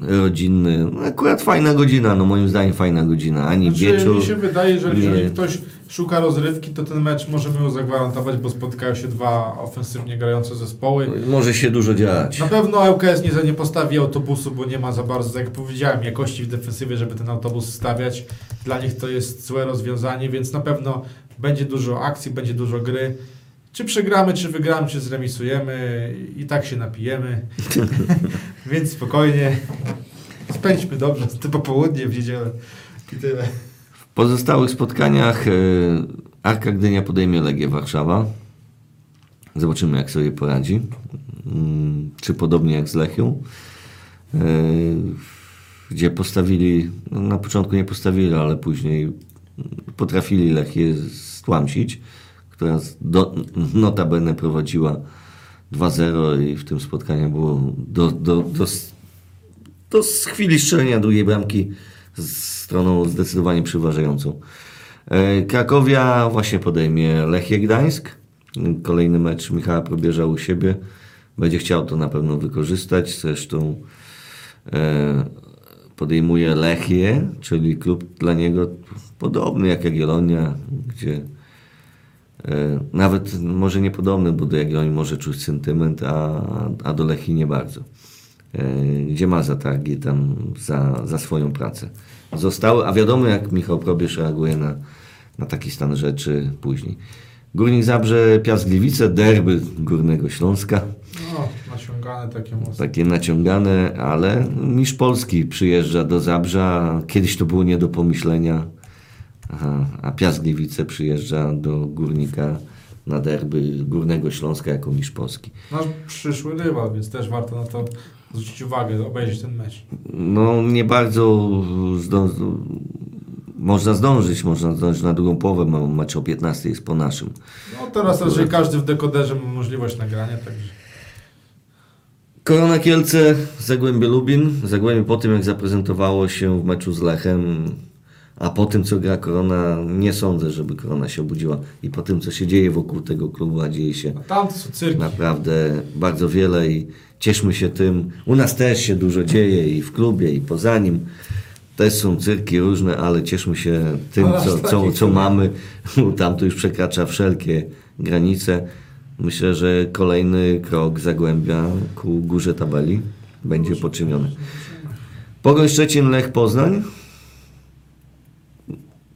rodzinny. No akurat fajna godzina, no moim zdaniem fajna godzina. Ani Znaczy, wieczór. mi się wydaje, że jeżeli ktoś szuka rozrywki, to ten mecz możemy mu zagwarantować, bo spotkają się dwa ofensywnie grające zespoły. Może się dużo dziać. Na pewno ŁKS nie, nie postawi autobusu, bo nie ma za bardzo, jak powiedziałem, jakości w defensywie, żeby ten autobus stawiać. Dla nich to jest złe rozwiązanie, więc na pewno będzie dużo akcji, będzie dużo gry. Czy przegramy, czy wygramy, czy zremisujemy, i tak się napijemy. więc spokojnie. Spędźmy dobrze to popołudnie w niedzielę. I tyle. W pozostałych spotkaniach e, Arka Gdynia podejmie Legię Warszawa. Zobaczymy, jak sobie poradzi. Mm, Czy podobnie jak z Lechią. E, Gdzie postawili, no na początku nie postawili, ale później potrafili Lechię stłamsić, która do, notabene prowadziła 2-0 i w tym spotkaniu było do, do, do, to z chwili strzelenia drugiej bramki z stroną zdecydowanie przeważającą. E, Krakowia właśnie podejmie Lechię Gdańsk. Kolejny mecz Michała Probierza u siebie. Będzie chciał to na pewno wykorzystać. Zresztą e, podejmuje Lechię, czyli klub dla niego podobny jak Jagiellonia, gdzie nawet może niepodobny, bo do Jagiellonii może czuć sentyment, a, a do Lechii nie bardzo e, gdzie ma zatargi tam za, za swoją pracę. Zostały, a wiadomo jak Michał Probierz reaguje na, na taki stan rzeczy później. Górnik Zabrze, Piast Gliwice, derby Górnego Śląska. No, naciągane takie mocno. Takie naciągane, ale mistrz Polski przyjeżdża do Zabrza. Kiedyś to było nie do pomyślenia. Aha, a Piast Gliwice przyjeżdża do Górnika na derby Górnego Śląska jako mistrz Polski. Nasz przyszły rywal, więc też warto na to zwrócić uwagę, obejrzeć ten mecz. No nie bardzo można zdążyć, można zdążyć na drugą połowę, ma- mecz o 15 jest po naszym. No teraz raczej każdy w dekoderze ma możliwość nagrania, także Korona Kielce, Zagłębie Lubin. Zagłębie po tym jak zaprezentowało się w meczu z Lechem, a po tym co gra Korona, nie sądzę, żeby Korona się obudziła i po tym co się dzieje wokół tego klubu, a dzieje się a tam to są cyrki. naprawdę bardzo wiele i cieszmy się tym. U nas też się dużo dzieje i w klubie, i poza nim. Też są cyrki różne, ale cieszmy się tym, co, co, co mamy. Tam to już przekracza wszelkie granice. Myślę, że kolejny krok Zagłębia ku górze tabeli będzie poczyniony. Pogoń Szczecin, Lech Poznań.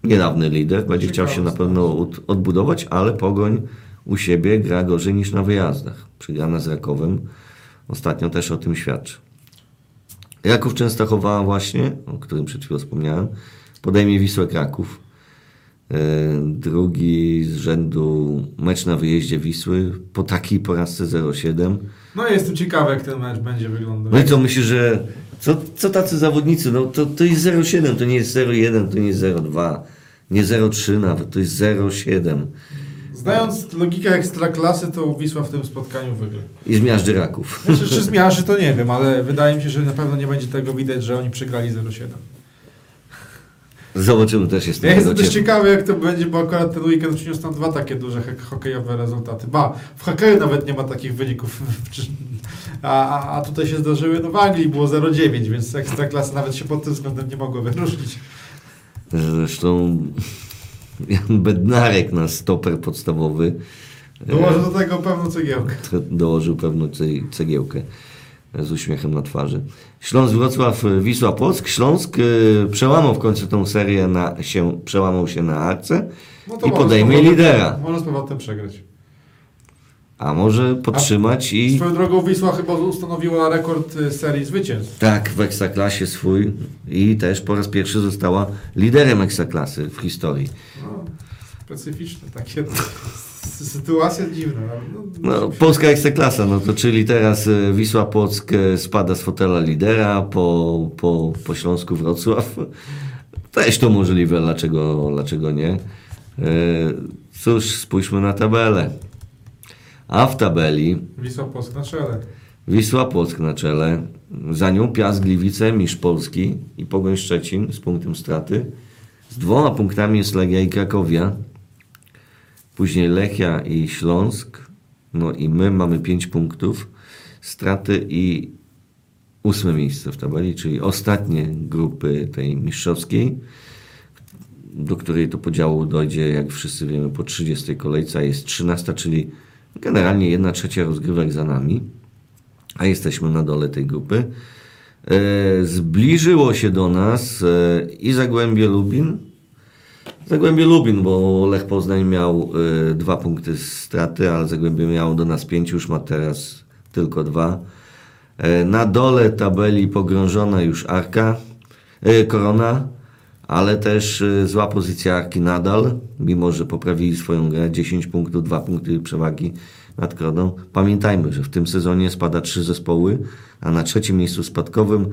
Niedawny lider, będzie chciał się na pewno od- odbudować, ale Pogoń u siebie gra gorzej niż na wyjazdach. Przegrana z Rakowem ostatnio też o tym świadczy. Raków Częstochowa właśnie, o którym przed chwilą wspomniałem, podejmie Wisłę Kraków. E, Drugi z rzędu mecz na wyjeździe Wisły po takiej porażce 0-7. No jestem ciekawy, jak ten mecz będzie wyglądał. No i co myślisz, że co, co tacy zawodnicy? No to, to jest 0,7, to nie jest 0,1, to nie jest 0,2, nie 0,3 nawet, to jest 0,7 Znając logikę ekstraklasy, to Wisła w tym spotkaniu wygra. i zmiażdży Raków. Znaczy, czy zmiarzy, to nie wiem, ale wydaje mi się, że na pewno nie będzie tego widać, że oni przegrali 0-7. Zobaczymy też jest Ja jestem też ciekawy, jak to będzie, bo akurat ten weekend przyniósł nam dwa takie duże hok- hokejowe rezultaty. Ba, w hokeju nawet nie ma takich wyników. A, a, a tutaj się zdarzyły, no w Anglii było 0,9, więc ekstraklasy nawet się pod tym względem nie mogło wyróżnić. Zresztą Jan Bednarek, nasz stoper podstawowy, Dołożę do tego pewną cegiełkę. dołożył pewną ce- cegiełkę z uśmiechem na twarzy. Śląsk Wrocław, y, Wisła Płock. Śląsk y, przełamał w końcu tą serię, na, się, przełamał się na Arce No i podejmie lidera. Może z powrotem przegrać. A może podtrzymać i Swoją drogą Wisła chyba ustanowiła rekord y, serii zwycięstw. tak w Ekstraklasie swój i też po raz pierwszy została liderem Ekstraklasy w historii. No, specyficzne takie s- sytuacje dziwne. No, No, polska Ekstraklasa, no to czyli teraz e, Wisła Płock e, spada z fotela lidera, po, po, po Śląsku Wrocław. Też to możliwe, dlaczego, dlaczego nie. Cóż, spójrzmy na tabelę. A w tabeli Wisła Płock na czele. Wisła Płock na czele, za nią Piast Gliwice, Mistrz Polski i Pogoń Szczecin z punktem straty. Z dwoma punktami jest Legia i Krakowia. Później Lechia i Śląsk. No i my mamy pięć punktów straty i ósme miejsce w tabeli, czyli ostatnie grupy tej mistrzowskiej, do której to podziału dojdzie, jak wszyscy wiemy, po 30 kolejce, a jest 13, czyli generalnie jedna trzecia rozgrywek za nami a jesteśmy na dole tej grupy. E, zbliżyło się do nas e, i Zagłębie Lubin. Zagłębie Lubin, bo Lech Poznań miał e, dwa punkty straty, ale Zagłębie miało do nas pięć, już ma teraz tylko dwa. Na dole tabeli pogrążona już Arka, Korona, ale też e, zła pozycja Arki nadal, mimo że poprawili swoją grę, 10 punktów, 2 punkty przewagi nad Koroną. Pamiętajmy, że w tym sezonie spada trzy zespoły, a na trzecim miejscu spadkowym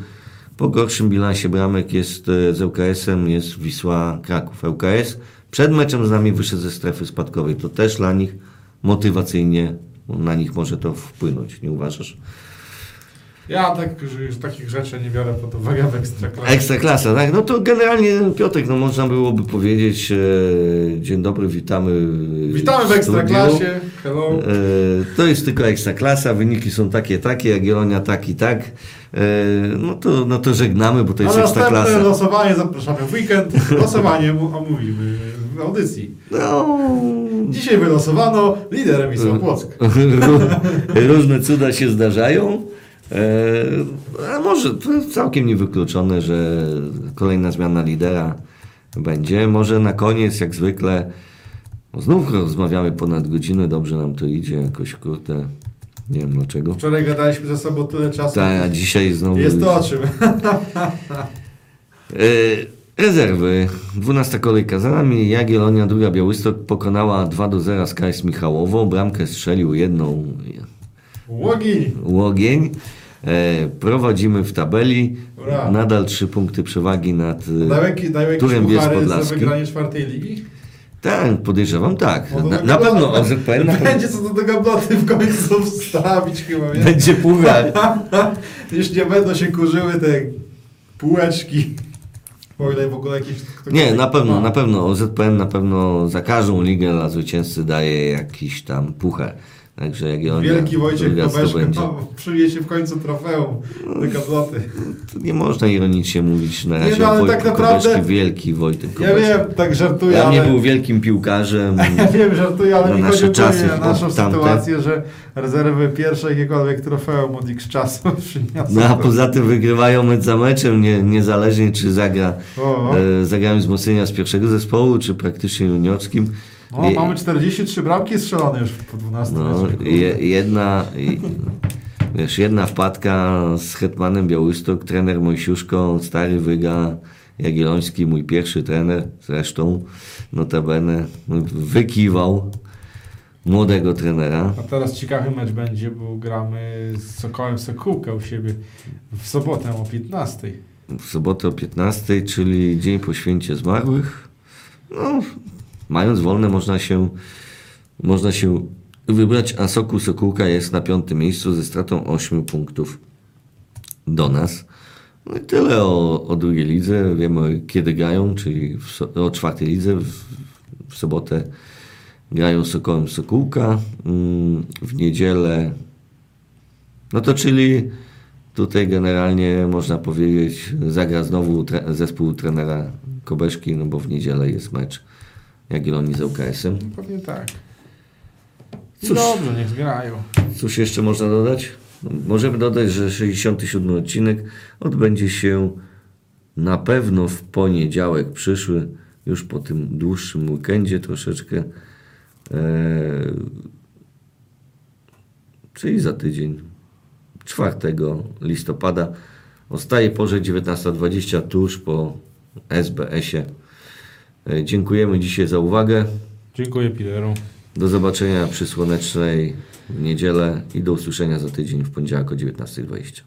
po gorszym bilansie bramek jest e, z ŁKS-em jest Wisła Kraków. ŁKS przed meczem z nami wyszedł ze strefy spadkowej. To też dla nich motywacyjnie na nich może to wpłynąć, nie uważasz? Ja tak, że już takich rzeczy nie biorę pod uwagę w ekstraklasie. Ekstraklasa, tak? No to generalnie Piotrek, no można byłoby powiedzieć e, dzień dobry, witamy. Witamy w studiu. ekstraklasie. Hello. E, to jest tylko ekstraklasa, wyniki są takie, takie, Jagiellonia tak i tak. E, no, to, no to żegnamy, bo to jest następne ekstraklasa. losowanie zapraszamy w weekend. Losowanie omówimy w audycji. No, Dzisiaj wylosowano liderem Wisła Płock. różne cuda się zdarzają. E, a może całkiem niewykluczone, że kolejna zmiana lidera będzie. Może na koniec, jak zwykle, no znów rozmawiamy ponad godzinę, dobrze nam to idzie, jakoś kurde, nie wiem dlaczego. Wczoraj gadaliśmy ze sobą tyle czasu. Tak, a dzisiaj znowu... Jest to o czym. E, Rezerwy. 12 kolejka za nami. Jagiellonia, druga Białystok pokonała 2 do 0 z KS Michałowo. Bramkę strzelił jedną Łogi. Łogień. E, prowadzimy w tabeli. Ura. Nadal trzy punkty przewagi nad e, jakieś Turem Bielsk puchary za Podlaski. wygranie czwartej ligi? Tak, podejrzewam tak. No Na, tak na pewno OZPN na Będzie co do tego bloty w końcu wstawić chyba. Nie? będzie puchar. Już nie będą się kurzyły te półeczki. O ile w ogóle. Nie, na pewno, Ma. na pewno OZPN na pewno za każdą ligę dla zwycięzcy daje jakiś tam puchar. Także Jagiellonia Wielki Wojciech zdobędzie. no, przyniesie w końcu trofeum. To nie można ironicznie mówić na Nie, razie no, ale o tak naprawdę- Kobeszki, wielki Wojtek Ja Kobeszki. wiem, tak żartuję, Dla mnie ale... był wielkim piłkarzem. Ja wiem, żartuję, ale mi chodzi o czasy, nie, na naszą o tamte. sytuację, że rezerwy pierwsze jakiekolwiek trofeum od x czasu przyniosą. No a poza tym wygrywają mecz za meczem, nie, niezależnie czy zagra, O. e, zagrają wzmocnienia z pierwszego zespołu, czy praktycznie juniorskim. O, I- mamy 43 bramki strzelone już po 12 No, je, jedna, i, wiesz, jedna wpadka z Hetmanem Białystok, trener Mojsiuszko, stary wyga Jagielloński, mój pierwszy trener zresztą, notabene, wykiwał młodego trenera. A teraz ciekawy mecz będzie, bo gramy z Sokołem Sokółka u siebie w sobotę o 15. w sobotę o 15, czyli dzień po święcie zmarłych. No, mając wolne można się, można się wybrać, a Sokół Sokółka jest na piątym miejscu ze stratą 8 punktów do nas. No i tyle o, o drugiej lidze. Wiemy kiedy grają, czyli w, o czwartej lidze. W, w sobotę grają Sokołem Sokółka. Mm, W niedzielę no to czyli tutaj generalnie można powiedzieć zagra znowu tre- zespół trenera Kobeszki, no bo w niedzielę jest mecz Jagiellonii z ŁKS-em. Pewnie tak. Cóż. Dobrze, niech zgrają. Cóż jeszcze można dodać? No, Możemy dodać, że 67 odcinek odbędzie się na pewno w poniedziałek przyszły, już po tym dłuższym weekendzie troszeczkę. Eee, czyli za tydzień, 4 listopada, o stałej porze 19.20 tuż po SBS-ie. E, Dziękujemy dzisiaj za uwagę. Dziękuję Pileru. Do zobaczenia przy Słonecznej niedzielę i do usłyszenia za tydzień w poniedziałek o 19.20.